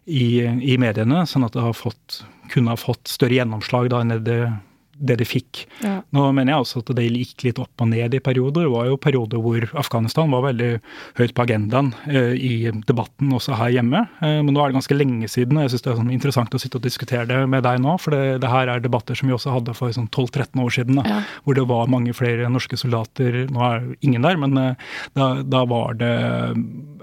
i, i, mediene, sånn at det har fått, kunne ha fått større gjennomslag da enn det det de fikk. Ja. Nå mener jeg også at det gikk litt opp og ned i perioder. Det var jo perioder hvor Afghanistan var veldig høyt på agendaen eh, i debatten også her hjemme. Eh, men nå er det ganske lenge siden, og jeg syns det er sånn interessant å sitte og diskutere det med deg nå. For det, det her er debatter som vi også hadde for sånn 12-13 år siden, da, ja. hvor det var mange flere norske soldater. Nå er ingen der, men eh, da, da var det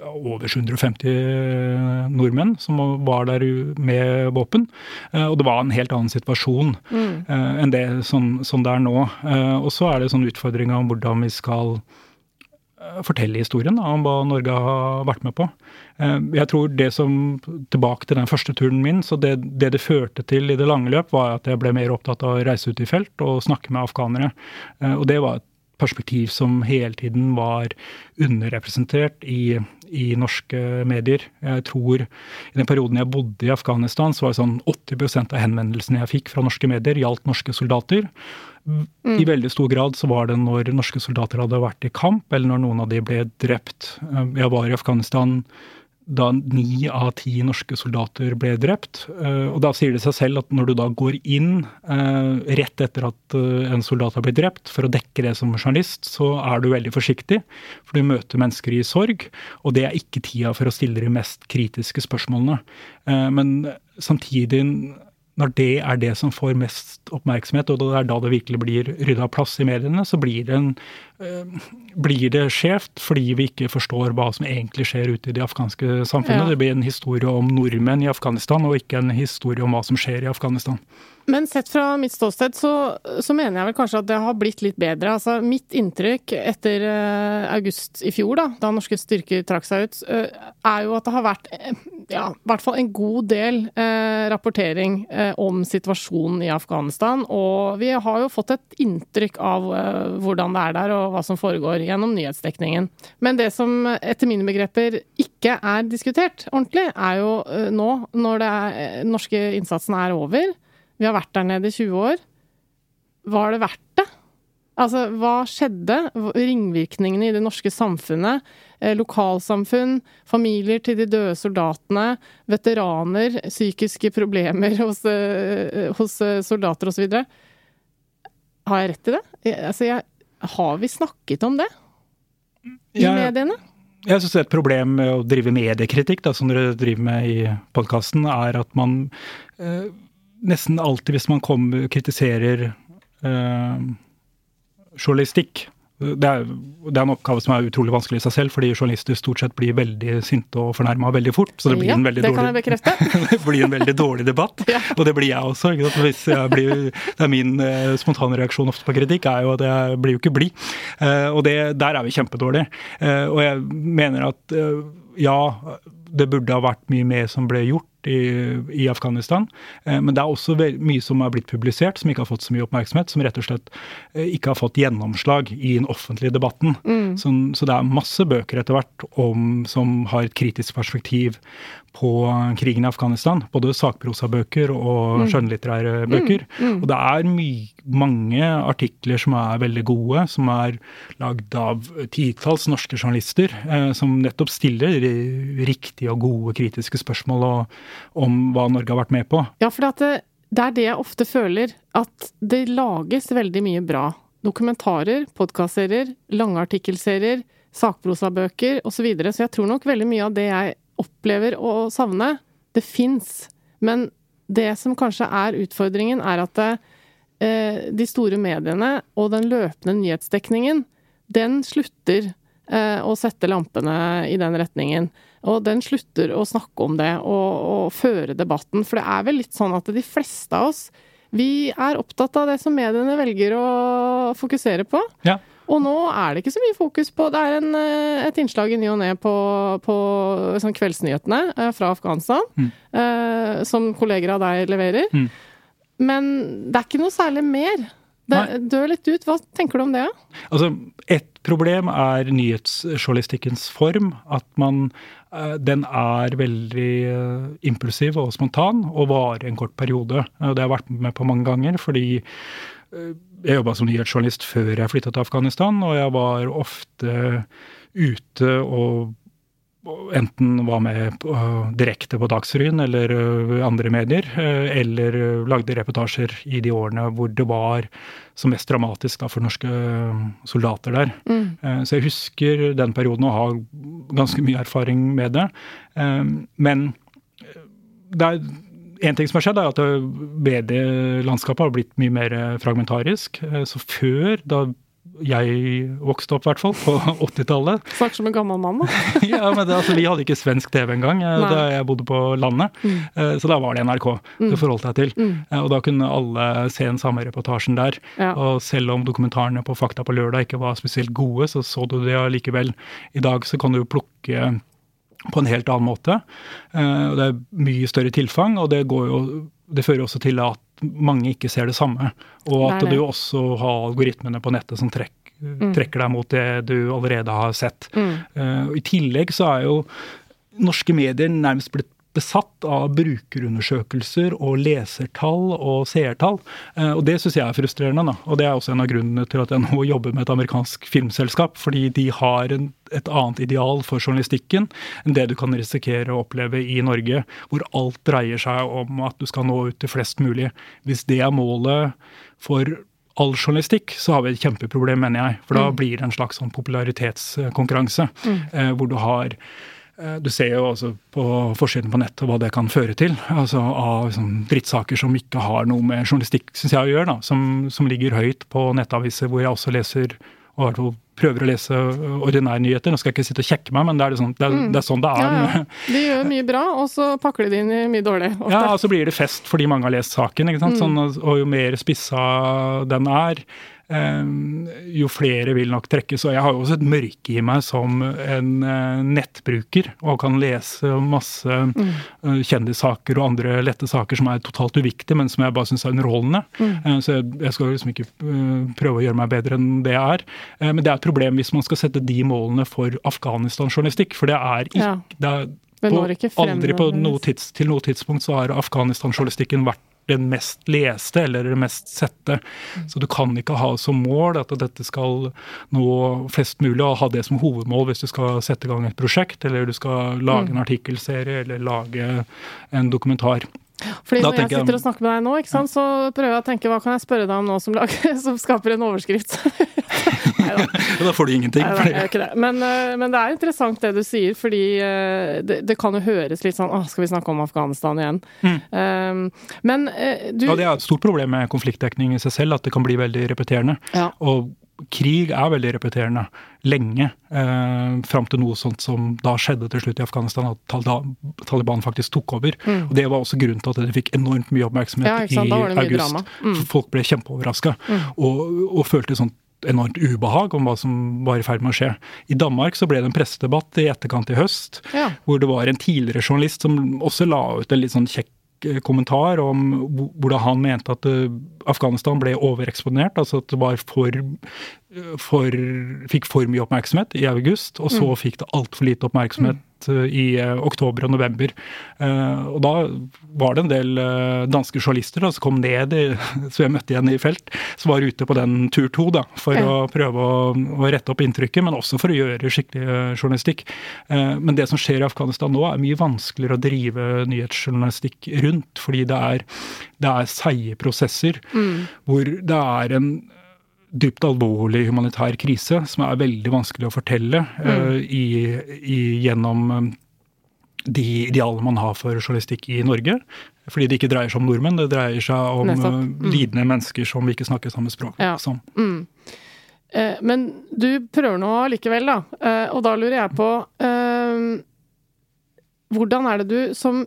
over 750 nordmenn som var der med våpen. Eh, og det var en helt annen situasjon mm. Eh, enn det som, sånn det er nå. Eh, og så er det sånn utfordringa om hvordan vi skal fortelle historien da, om hva Norge har vært med på. Jeg tror det som, Tilbake til den første turen min, så det, det det førte til i det lange løp, var at jeg ble mer opptatt av å reise ut i felt og snakke med afghanere. Og det var et perspektiv som hele tiden var underrepresentert i i norske medier. Jeg tror i den perioden jeg bodde i Afghanistan, så var det sånn 80% av henvendelsene jeg fikk fra norske medier, gjaldt norske soldater. Mm. I veldig stor grad så var det når norske soldater hadde vært i kamp, eller når noen av de ble drept. Jeg var i Afghanistan da ni av ti norske soldater ble drept. Eh, og da sier det seg selv at når du da går inn eh, rett etter at eh, en soldat har blitt drept, for å dekke det som journalist, så er du veldig forsiktig. For du møter mennesker i sorg, og det er ikke tida for å stille de mest kritiske spørsmålene. Men samtidig når det er det som får mest oppmerksomhet, og det er da det virkelig blir rydda plass i mediene, så blir det, en, blir det skjevt fordi vi ikke forstår hva som egentlig skjer ute i det afghanske samfunnet. Ja. Det blir en historie om nordmenn i Afghanistan, og ikke en historie om hva som skjer i Afghanistan. Men sett fra mitt ståsted så, så, mener jeg vel kanskje at det har blitt litt bedre. Altså mitt inntrykk etter uh, august i fjor, da, da norske styrker trakk seg ut, uh, er jo at det har vært ja, i hvert fall en god del rapportering om situasjonen i Afghanistan. Og vi har jo fått et inntrykk av hvordan det er der og hva som foregår gjennom nyhetsdekningen. Men det som etter mine begreper ikke er diskutert ordentlig, er jo nå, når den norske innsatsen er over vi har vært der nede i 20 år. Var det verdt det? Altså, hva skjedde? Ringvirkningene i det norske samfunnet. Eh, lokalsamfunn, familier til de døde soldatene, veteraner, psykiske problemer hos, eh, hos eh, soldater osv. Har jeg rett i det? Jeg, altså, jeg, har vi snakket om det i ja, mediene? Jeg syns et problem med å drive mediekritikk, da, som dere driver med i podkasten, er at man eh, nesten alltid, hvis man kommer, kritiserer eh, journalistikk det er, det er en oppgave som er utrolig vanskelig i seg selv, fordi journalister stort sett blir veldig sinte og fornærma veldig fort. Så det blir Ja, en veldig det dårlig, det blir en veldig dårlig debatt. Ja. Og det blir jeg også. Jeg blir, det er min eh, spontane reaksjon ofte på kritikk, er jo at jeg blir jo ikke blid. Eh, og det, der er vi kjempedårlige. Eh, og jeg mener at eh, ja, det burde ha vært mye mer som ble gjort i, i Afghanistan. Eh, men det er også mye som er blitt publisert som ikke har fått så mye oppmerksomhet, som rett og slett eh, ikke har fått gjennomslag i den offentlige debatten. Så, så det er masse bøker etter hvert om, som har et kritisk perspektiv på krigen i Afghanistan. Både sakprosabøker og skjønnlitterære bøker. Og det er mange artikler som er veldig gode, som er lagd av titalls norske journalister, eh, som nettopp stiller riktige og gode kritiske spørsmål og, om hva Norge har vært med på. Ja, for det, det er det jeg ofte føler, at det lages veldig mye bra. Dokumentarer, podkastserier, lange artikkelserier, sakprosabøker osv. Så, videre. så jeg tror nok veldig mye av det jeg opplever å savne, det fins. Men det som kanskje er utfordringen, er at det, eh, de store mediene og den løpende nyhetsdekningen, den slutter eh, å sette lampene i den retningen. Og den slutter å snakke om det og, og føre debatten. For det er vel litt sånn at de fleste av oss, vi er opptatt av det som mediene velger å fokusere på. Ja. Og nå er det ikke så mye fokus på Det er en, eh, et innslag i ny og ne på, på sånn kveldsnyhetene eh, fra Afghanistan, eh, som kolleger av deg leverer. Mm. Men det er ikke noe særlig mer. Det Nei. dør litt ut. Hva tenker du om det? Altså, Et problem er nyhetsjournalistikkens form. At man, eh, den er veldig impulsiv og spontan og varer en kort periode. Det har jeg vært med på mange ganger, fordi jeg jobba som nyhetsjournalist før jeg flytta til Afghanistan, og jeg var ofte ute og enten var med direkte på Dagsrevyen eller øh, andre medier, øh, eller øh, lagde reportasjer i de årene hvor det var som mest dramatisk for norske soldater der. Mm. Så jeg husker den perioden og har ganske mye erfaring med det. Eh, Men det er en ting som har skjedd, er at medielandskapet har blitt mye mer øh, fragmentarisk. Eh, Så før, da jeg vokste opp, i hvert fall, på 80-tallet, Snakker som en gammel mann, da. ja, men det, altså, Vi hadde ikke svensk TV engang eh, Nei. da jeg bodde på landet. mm. Så da var det NRK du forholdt deg til. Mm. Og da kunne alle se den samme reportasjen der. Ja. Og selv om dokumentarene på Fakta på lørdag ikke var spesielt gode, så så du det allikevel. I dag så kan du jo plukke på en helt annen måte. Eh, Det er mye større tilfang, og det, går jo, det fører også til at mange ikke ser det samme. Og at du også har algoritmene på nettet som trekk, trekker deg mot det du allerede har sett. Eh, og I tillegg så er jo norske medier nærmest blitt besatt av brukerundersøkelser og lesertall og seertall. Eh, Og det syns jeg er frustrerende. Da. Og det er også en av grunnene til at jeg nå jobber med et amerikansk filmselskap. Fordi de har en, et annet ideal for journalistikken enn det du kan risikere å oppleve i Norge, hvor alt dreier seg om at du skal nå ut til flest mulig. Hvis det er målet for all journalistikk, så har vi et kjempeproblem, mener jeg. For da blir det en slags sånn popularitetskonkurranse, mm. hvor du har eh, du ser jo også på forsiden på nettet hva det kan føre til. altså Av sånn drittsaker som ikke har noe med journalistikk synes jeg, å gjøre. da, som, som ligger høyt på nettaviser hvor jeg også leser og prøver å lese ordinære nyheter. Nå skal jeg ikke sitte og kjekke meg, men det er, sånn, det er, det er sånn det er. Ja, ja. De gjør mye bra, og så pakker de det inn i mye dårlig. ofte. Ja, og så blir det fest fordi mange har lest saken. ikke sant? Sånn, og- jo mer spissa den er, eh, jo flere vil nok trekkes. Og jeg har jo også et mørke i meg som en eh, nettbruker, og kan lese masse mm. kjendissaker og andre lette saker som er totalt uviktige, men som jeg bare syns er underholdende. Mm. så jeg, skal liksom ikke eh, prøve å gjøre meg bedre enn det jeg er. Eh, men det er et problem hvis man skal sette de målene for Afghanistan-journalistikk, for det er ikke Ja. det er, på, aldri på noe tids, til noe tidspunkt så har Afghanistan-journalistikken vært den mest leste eller det mest sette. Så du kan ikke ha som mål at dette skal nå flest mulig, og ha det som hovedmål hvis du skal sette i gang et prosjekt, eller du skal lage en artikkelserie eller lage en dokumentar. Fordi når jeg sitter og snakker med deg nå, sant, så prøver jeg å tenke hva kan jeg spørre deg om nå som, lager, som skaper en overskrift? Da får du ingenting. Nei, det men, eh, men, det er interessant det du sier, fordi eh, det, det kan jo høres litt sånn Å, skal vi snakke om Afghanistan igjen? Mm. Um, men du Ja, det er et stort problem med konfliktdekning i seg selv, at det kan bli veldig repeterende. Ja. Og krig er veldig repeterende lenge. Eh, fram til noe sånt som da skjedde til slutt i Afghanistan, at Taliban faktisk tok over. Mm. Og Det var også grunnen til at det fikk enormt mye oppmerksomhet ja, i august. Mm. Folk ble kjempeoverraska mm. og, og, følte sånt enormt ubehag om hva som var i ferd med å skje. I Danmark så ble det en pressedebatt i etterkant i høst, ja. hvor det var en tidligere journalist som også la ut en litt sånn kjekk eh, kommentar om hvordan han mente at eh, Afghanistan ble overeksponert. Altså at det var for for, fikk for mye oppmerksomhet i august, og så mm. fikk det altfor lite oppmerksomhet mm. i uh, oktober og november. Uh, og da var det en del danske journalister da, som kom ned, i, som jeg møtte igjen i felt, som var ute på den tur to da, for ja. å prøve å, å, rette opp inntrykket, men også for å gjøre skikkelig journalistikk. men det som skjer i Afghanistan nå, er mye vanskeligere å drive nyhetsjournalistikk rundt, fordi det er, det er seige prosesser mm. hvor det er en dypt alvorlig humanitær krise som er veldig vanskelig å fortelle mm. uh, i, i, gjennom um, de idealene man har for journalistikk i Norge. Fordi det ikke dreier seg om nordmenn, det dreier seg om uh, mm. lidende mennesker som vi ikke snakker samme språk ja. som. Mm. Uh, men du prøver nå likevel, da. og da lurer jeg på hvordan er det du som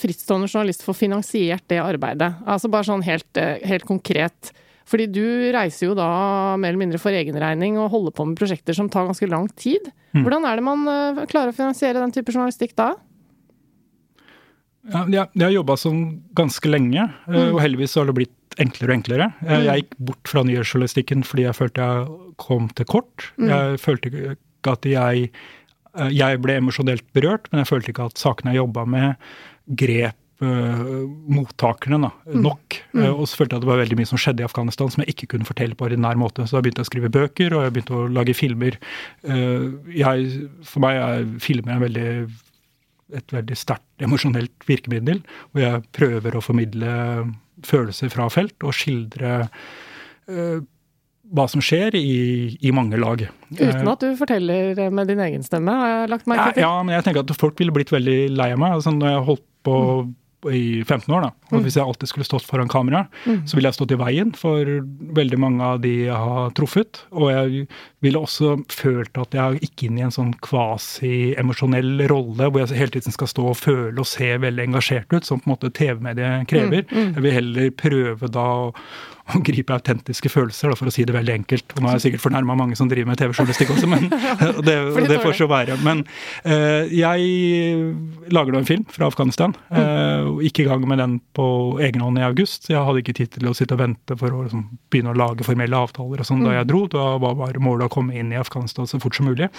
frittstående journalist får finansiert det arbeidet? Altså bare sånn helt, helt konkret. Fordi du reiser jo da mer eller mindre for egen regning og holder på med prosjekter som tar ganske lang tid. Mm. Hvordan er det man uh, klarer å finansiere den type journalistikk da? Ja, jeg, jeg har jobba sånn ganske lenge, eh, mm. og heldigvis har det blitt enklere og enklere. Eh, mm. Jeg gikk bort fra nyhetsjournalistikken fordi jeg følte jeg kom til kort. Mm. Jeg følte ikke at jeg Jeg ble emosjonelt berørt, men jeg følte ikke at sakene jeg jobba med, grep uh, mottakerne da, mm. nok. Mm. Uh, og så følte jeg at det var veldig mye som skjedde i Afghanistan som jeg ikke kunne fortelle på ordinær måte. Så jeg begynte å skrive bøker, og jeg begynte å lage filmer. Uh, jeg, for meg er filmer en veldig, et veldig sterkt emosjonelt virkemiddel, hvor jeg prøver å formidle følelser fra felt og skildre hva som skjer i, i, mange lag. Uten at du forteller med din egen stemme, har jeg lagt merke til? Ja, ja, men jeg tenker at folk ville blitt veldig lei av meg. Altså, når jeg holdt på mm i 15 år. da. Og mm. Hvis jeg alltid skulle stått foran kamera, mm. så ville jeg stått i veien for veldig mange av de jeg har truffet. Og jeg ville også følt at jeg gikk inn i en sånn kvasi-emosjonell rolle, hvor jeg hele tiden skal stå og føle og se veldig engasjert ut, som på en måte TV-mediet krever. Mm. mm. Jeg vil heller prøve da å å gripe autentiske følelser, da, for å si det veldig enkelt. Og nå er jeg sikkert fornærma mange som driver med TV-journalistikk også, men det, det får så være. Men uh, jeg lager nå en film fra Afghanistan. Uh, gikk i gang med den på egen hånd i august. Jeg hadde ikke tid til å sitte og vente for å liksom, begynne å lage formelle avtaler og sånn da mm. jeg dro. Da var bare målet å komme inn i Afghanistan så fort som mulig.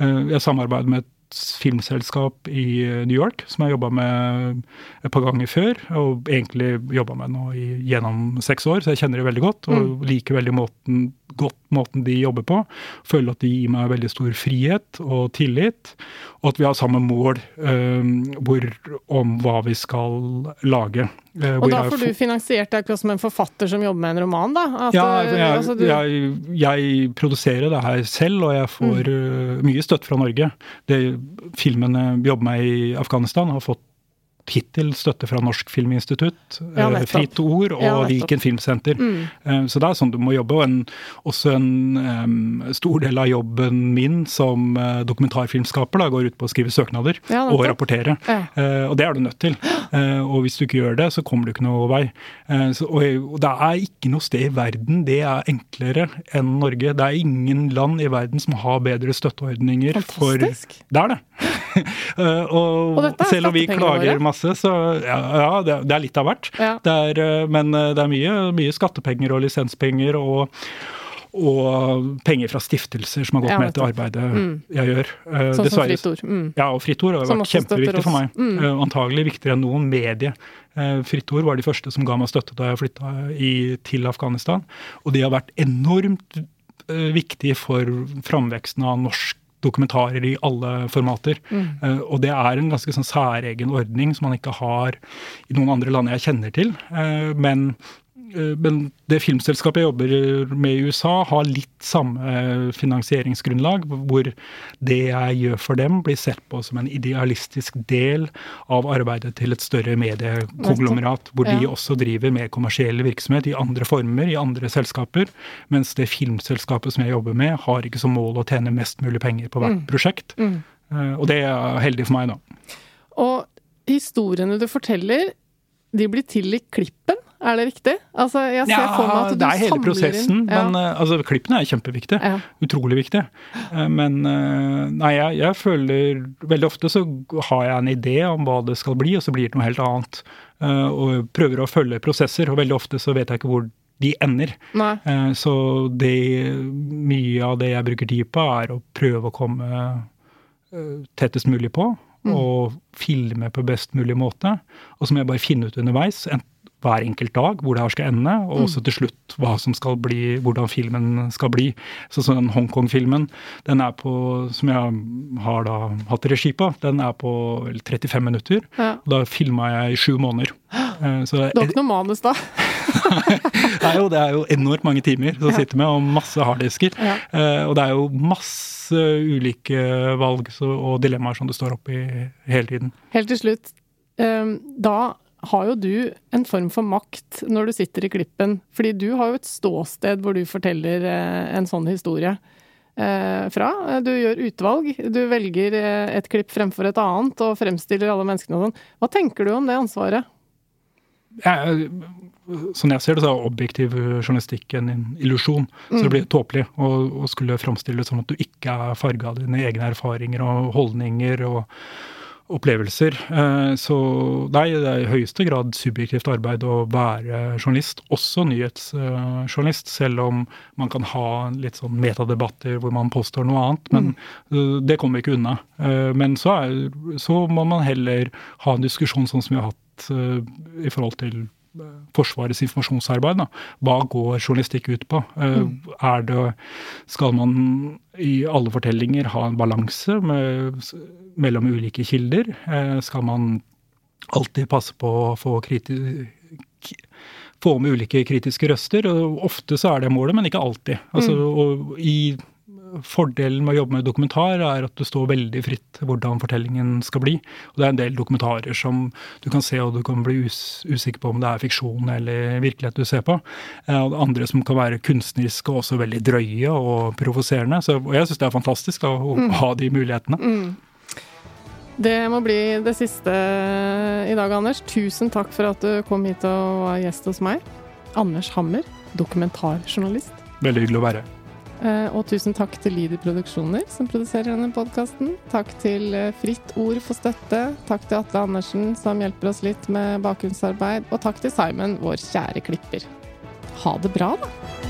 Uh, jeg samarbeider med et filmselskap i New York som jeg jobba med et par ganger før, og egentlig jobba med nå i, gjennom seks år, så jeg kjenner det veldig godt. Og mm. liker veldig måten, godt måten de jobber på. Føler at de gir meg veldig stor frihet og tillit, og at vi har samme mål um, hvor, om hva vi skal lage. Uh, og da får du finansiert deg akkurat som en forfatter som jobber med en roman, da? At, ja, jeg, altså, du... jeg, jeg, produserer det her selv, og jeg får mm. uh, mye støtte fra Norge. Det filmen jeg jobber med i Afghanistan, har fått hittil støtte fra Norsk Filminstitutt, ja, eh, Fritt Ord og ja, Viken Filmsenter. Mm. Eh, så det er sånn du må jobbe. Og en, også en um, stor del av jobben min som uh, dokumentarfilmskaper da, går ut på å skrive søknader ja, og rapportere. Uh, og det er du nødt til. Uh, og hvis du ikke gjør det, så kommer du ikke noe vei. Så, og, og, det er ikke noe sted i verden det er enklere enn Norge. Det er ingen land i verden som har bedre støtteordninger Fantastisk. for Det er det. og, og selv om vi klager masse masse, så ja, ja det, er litt av hvert. Ja. Det er, eh, men eh, det er mye, mye skattepenger og lisenspenger og og penger fra stiftelser som har gått Ja, med til arbeidet Mm. jeg gjør. Eh, Sånn som dessverre- Fritt Ord. Mm. Ja, og Fritt Ord har vært kjempeviktig for meg. Mm. Eh, Antagelig viktigere enn noen medie. Eh, Fritt Ord var de første som ga meg støtte da jeg flytta til Afghanistan. Og de har vært enormt eh, viktige for framveksten av norsk dokumentarer i alle formater. Eh, og det er en ganske sånn særegen ordning som man ikke har i noen andre land jeg kjenner til. Uh, men Men det filmselskapet jeg jobber med i USA, har litt samme eh, finansieringsgrunnlag, hvor det jeg gjør for dem, blir sett på som en idealistisk del av arbeidet til et større mediekonglomerat, hvor de også driver med kommersiell virksomhet i andre former, i andre selskaper, mens det filmselskapet som jeg jobber med, har ikke som mål å tjene mest mulig penger på hvert prosjekt. Eh, Og det er heldig for meg, da. Og historiene du forteller, de blir til i klippen, er det riktig? Altså, jeg ser for meg at du det er hele prosessen, inn ja. men eh, altså, klippene er kjempeviktige. Ja. Utrolig viktige. Eh, Men eh, nei, jeg, jeg føler Veldig ofte så har jeg en idé om hva det skal bli, og så blir det noe helt annet. Og prøver å følge prosesser, og veldig ofte så vet jeg ikke hvor de ender. Nei. Så det, mye av det jeg bruker tid på, er å prøve å komme tettest mulig på. Og filme på best mulig måte. Og så må jeg bare finne ut underveis, en, hver enkelt dag, hvor det her skal ende. Og også til slutt hva som skal bli, hvordan filmen skal bli. Så sånn den Hongkong-filmen, den er på, som jeg har da hatt regi på, den er på vel 35 minutter. Ja. Da filma jeg i sju måneder. Eh, Så Du har ikke noe manus da? er jo, det er jo enormt mange timer som sitter med, og masse harddisker. Ja. Eh, og det er jo masse ulike valg og dilemmaer som du står oppe i hele tiden. Helt til slutt, eh, da har jo du en form for makt når du sitter i klippen. Fordi du har jo et ståsted hvor du forteller eh, en sånn historie eh, fra. Du gjør utvalg. Du velger eh, et klipp fremfor et annet og fremstiller alle menneskene og sånn. Hva tenker du om det ansvaret? Jeg, sånn jeg ser det, så er objektiv journalistikk en illusjon. Så det blir tåpelig å, å skulle framstille det sånn at du ikke er farga av dine egne erfaringer og holdninger og opplevelser. Eh, Så nei, det er i høyeste grad subjektivt arbeid å være journalist, også nyhetsjournalist, selv om man kan ha litt sånn metadebatter hvor man påstår noe annet. Men mm. det kommer vi ikke unna. Eh, Men så, er, så må man heller ha en diskusjon sånn som vi har hatt eh, i forhold til eh, Forsvarets informasjonsarbeid. Da. Hva går journalistikk ut på? Mm. Er det, skal man i alle fortellinger ha en balanse mellom ulike kilder? Eh, Skal man alltid passe på å få, få med ulike kritiske røster? Ofte så er det målet, men ikke alltid. Altså, og i Fordelen med å jobbe med dokumentar er at du står veldig fritt hvordan fortellingen skal bli. Og det er en del dokumentarer som du kan se og du kan bli us usikker på om det er fiksjon eller virkelighet du ser på. Eh, Og andre som kan være kunstneriske og også veldig drøye og provoserende. Så- Og jeg syns det er fantastisk da, å ha de mulighetene. Det må bli det siste i dag, Anders. Tusen takk for at du kom hit og var gjest hos meg. Anders Hammer, dokumentarjournalist. Veldig hyggelig å være her. Eh, Og tusen takk til Lydi Produksjoner, som produserer denne podkasten. Takk til eh, Fritt Ord for støtte. Takk til Atle Andersen, som hjelper oss litt med bakgrunnsarbeid. Og takk til Simon, vår kjære klipper. Ha det bra, da.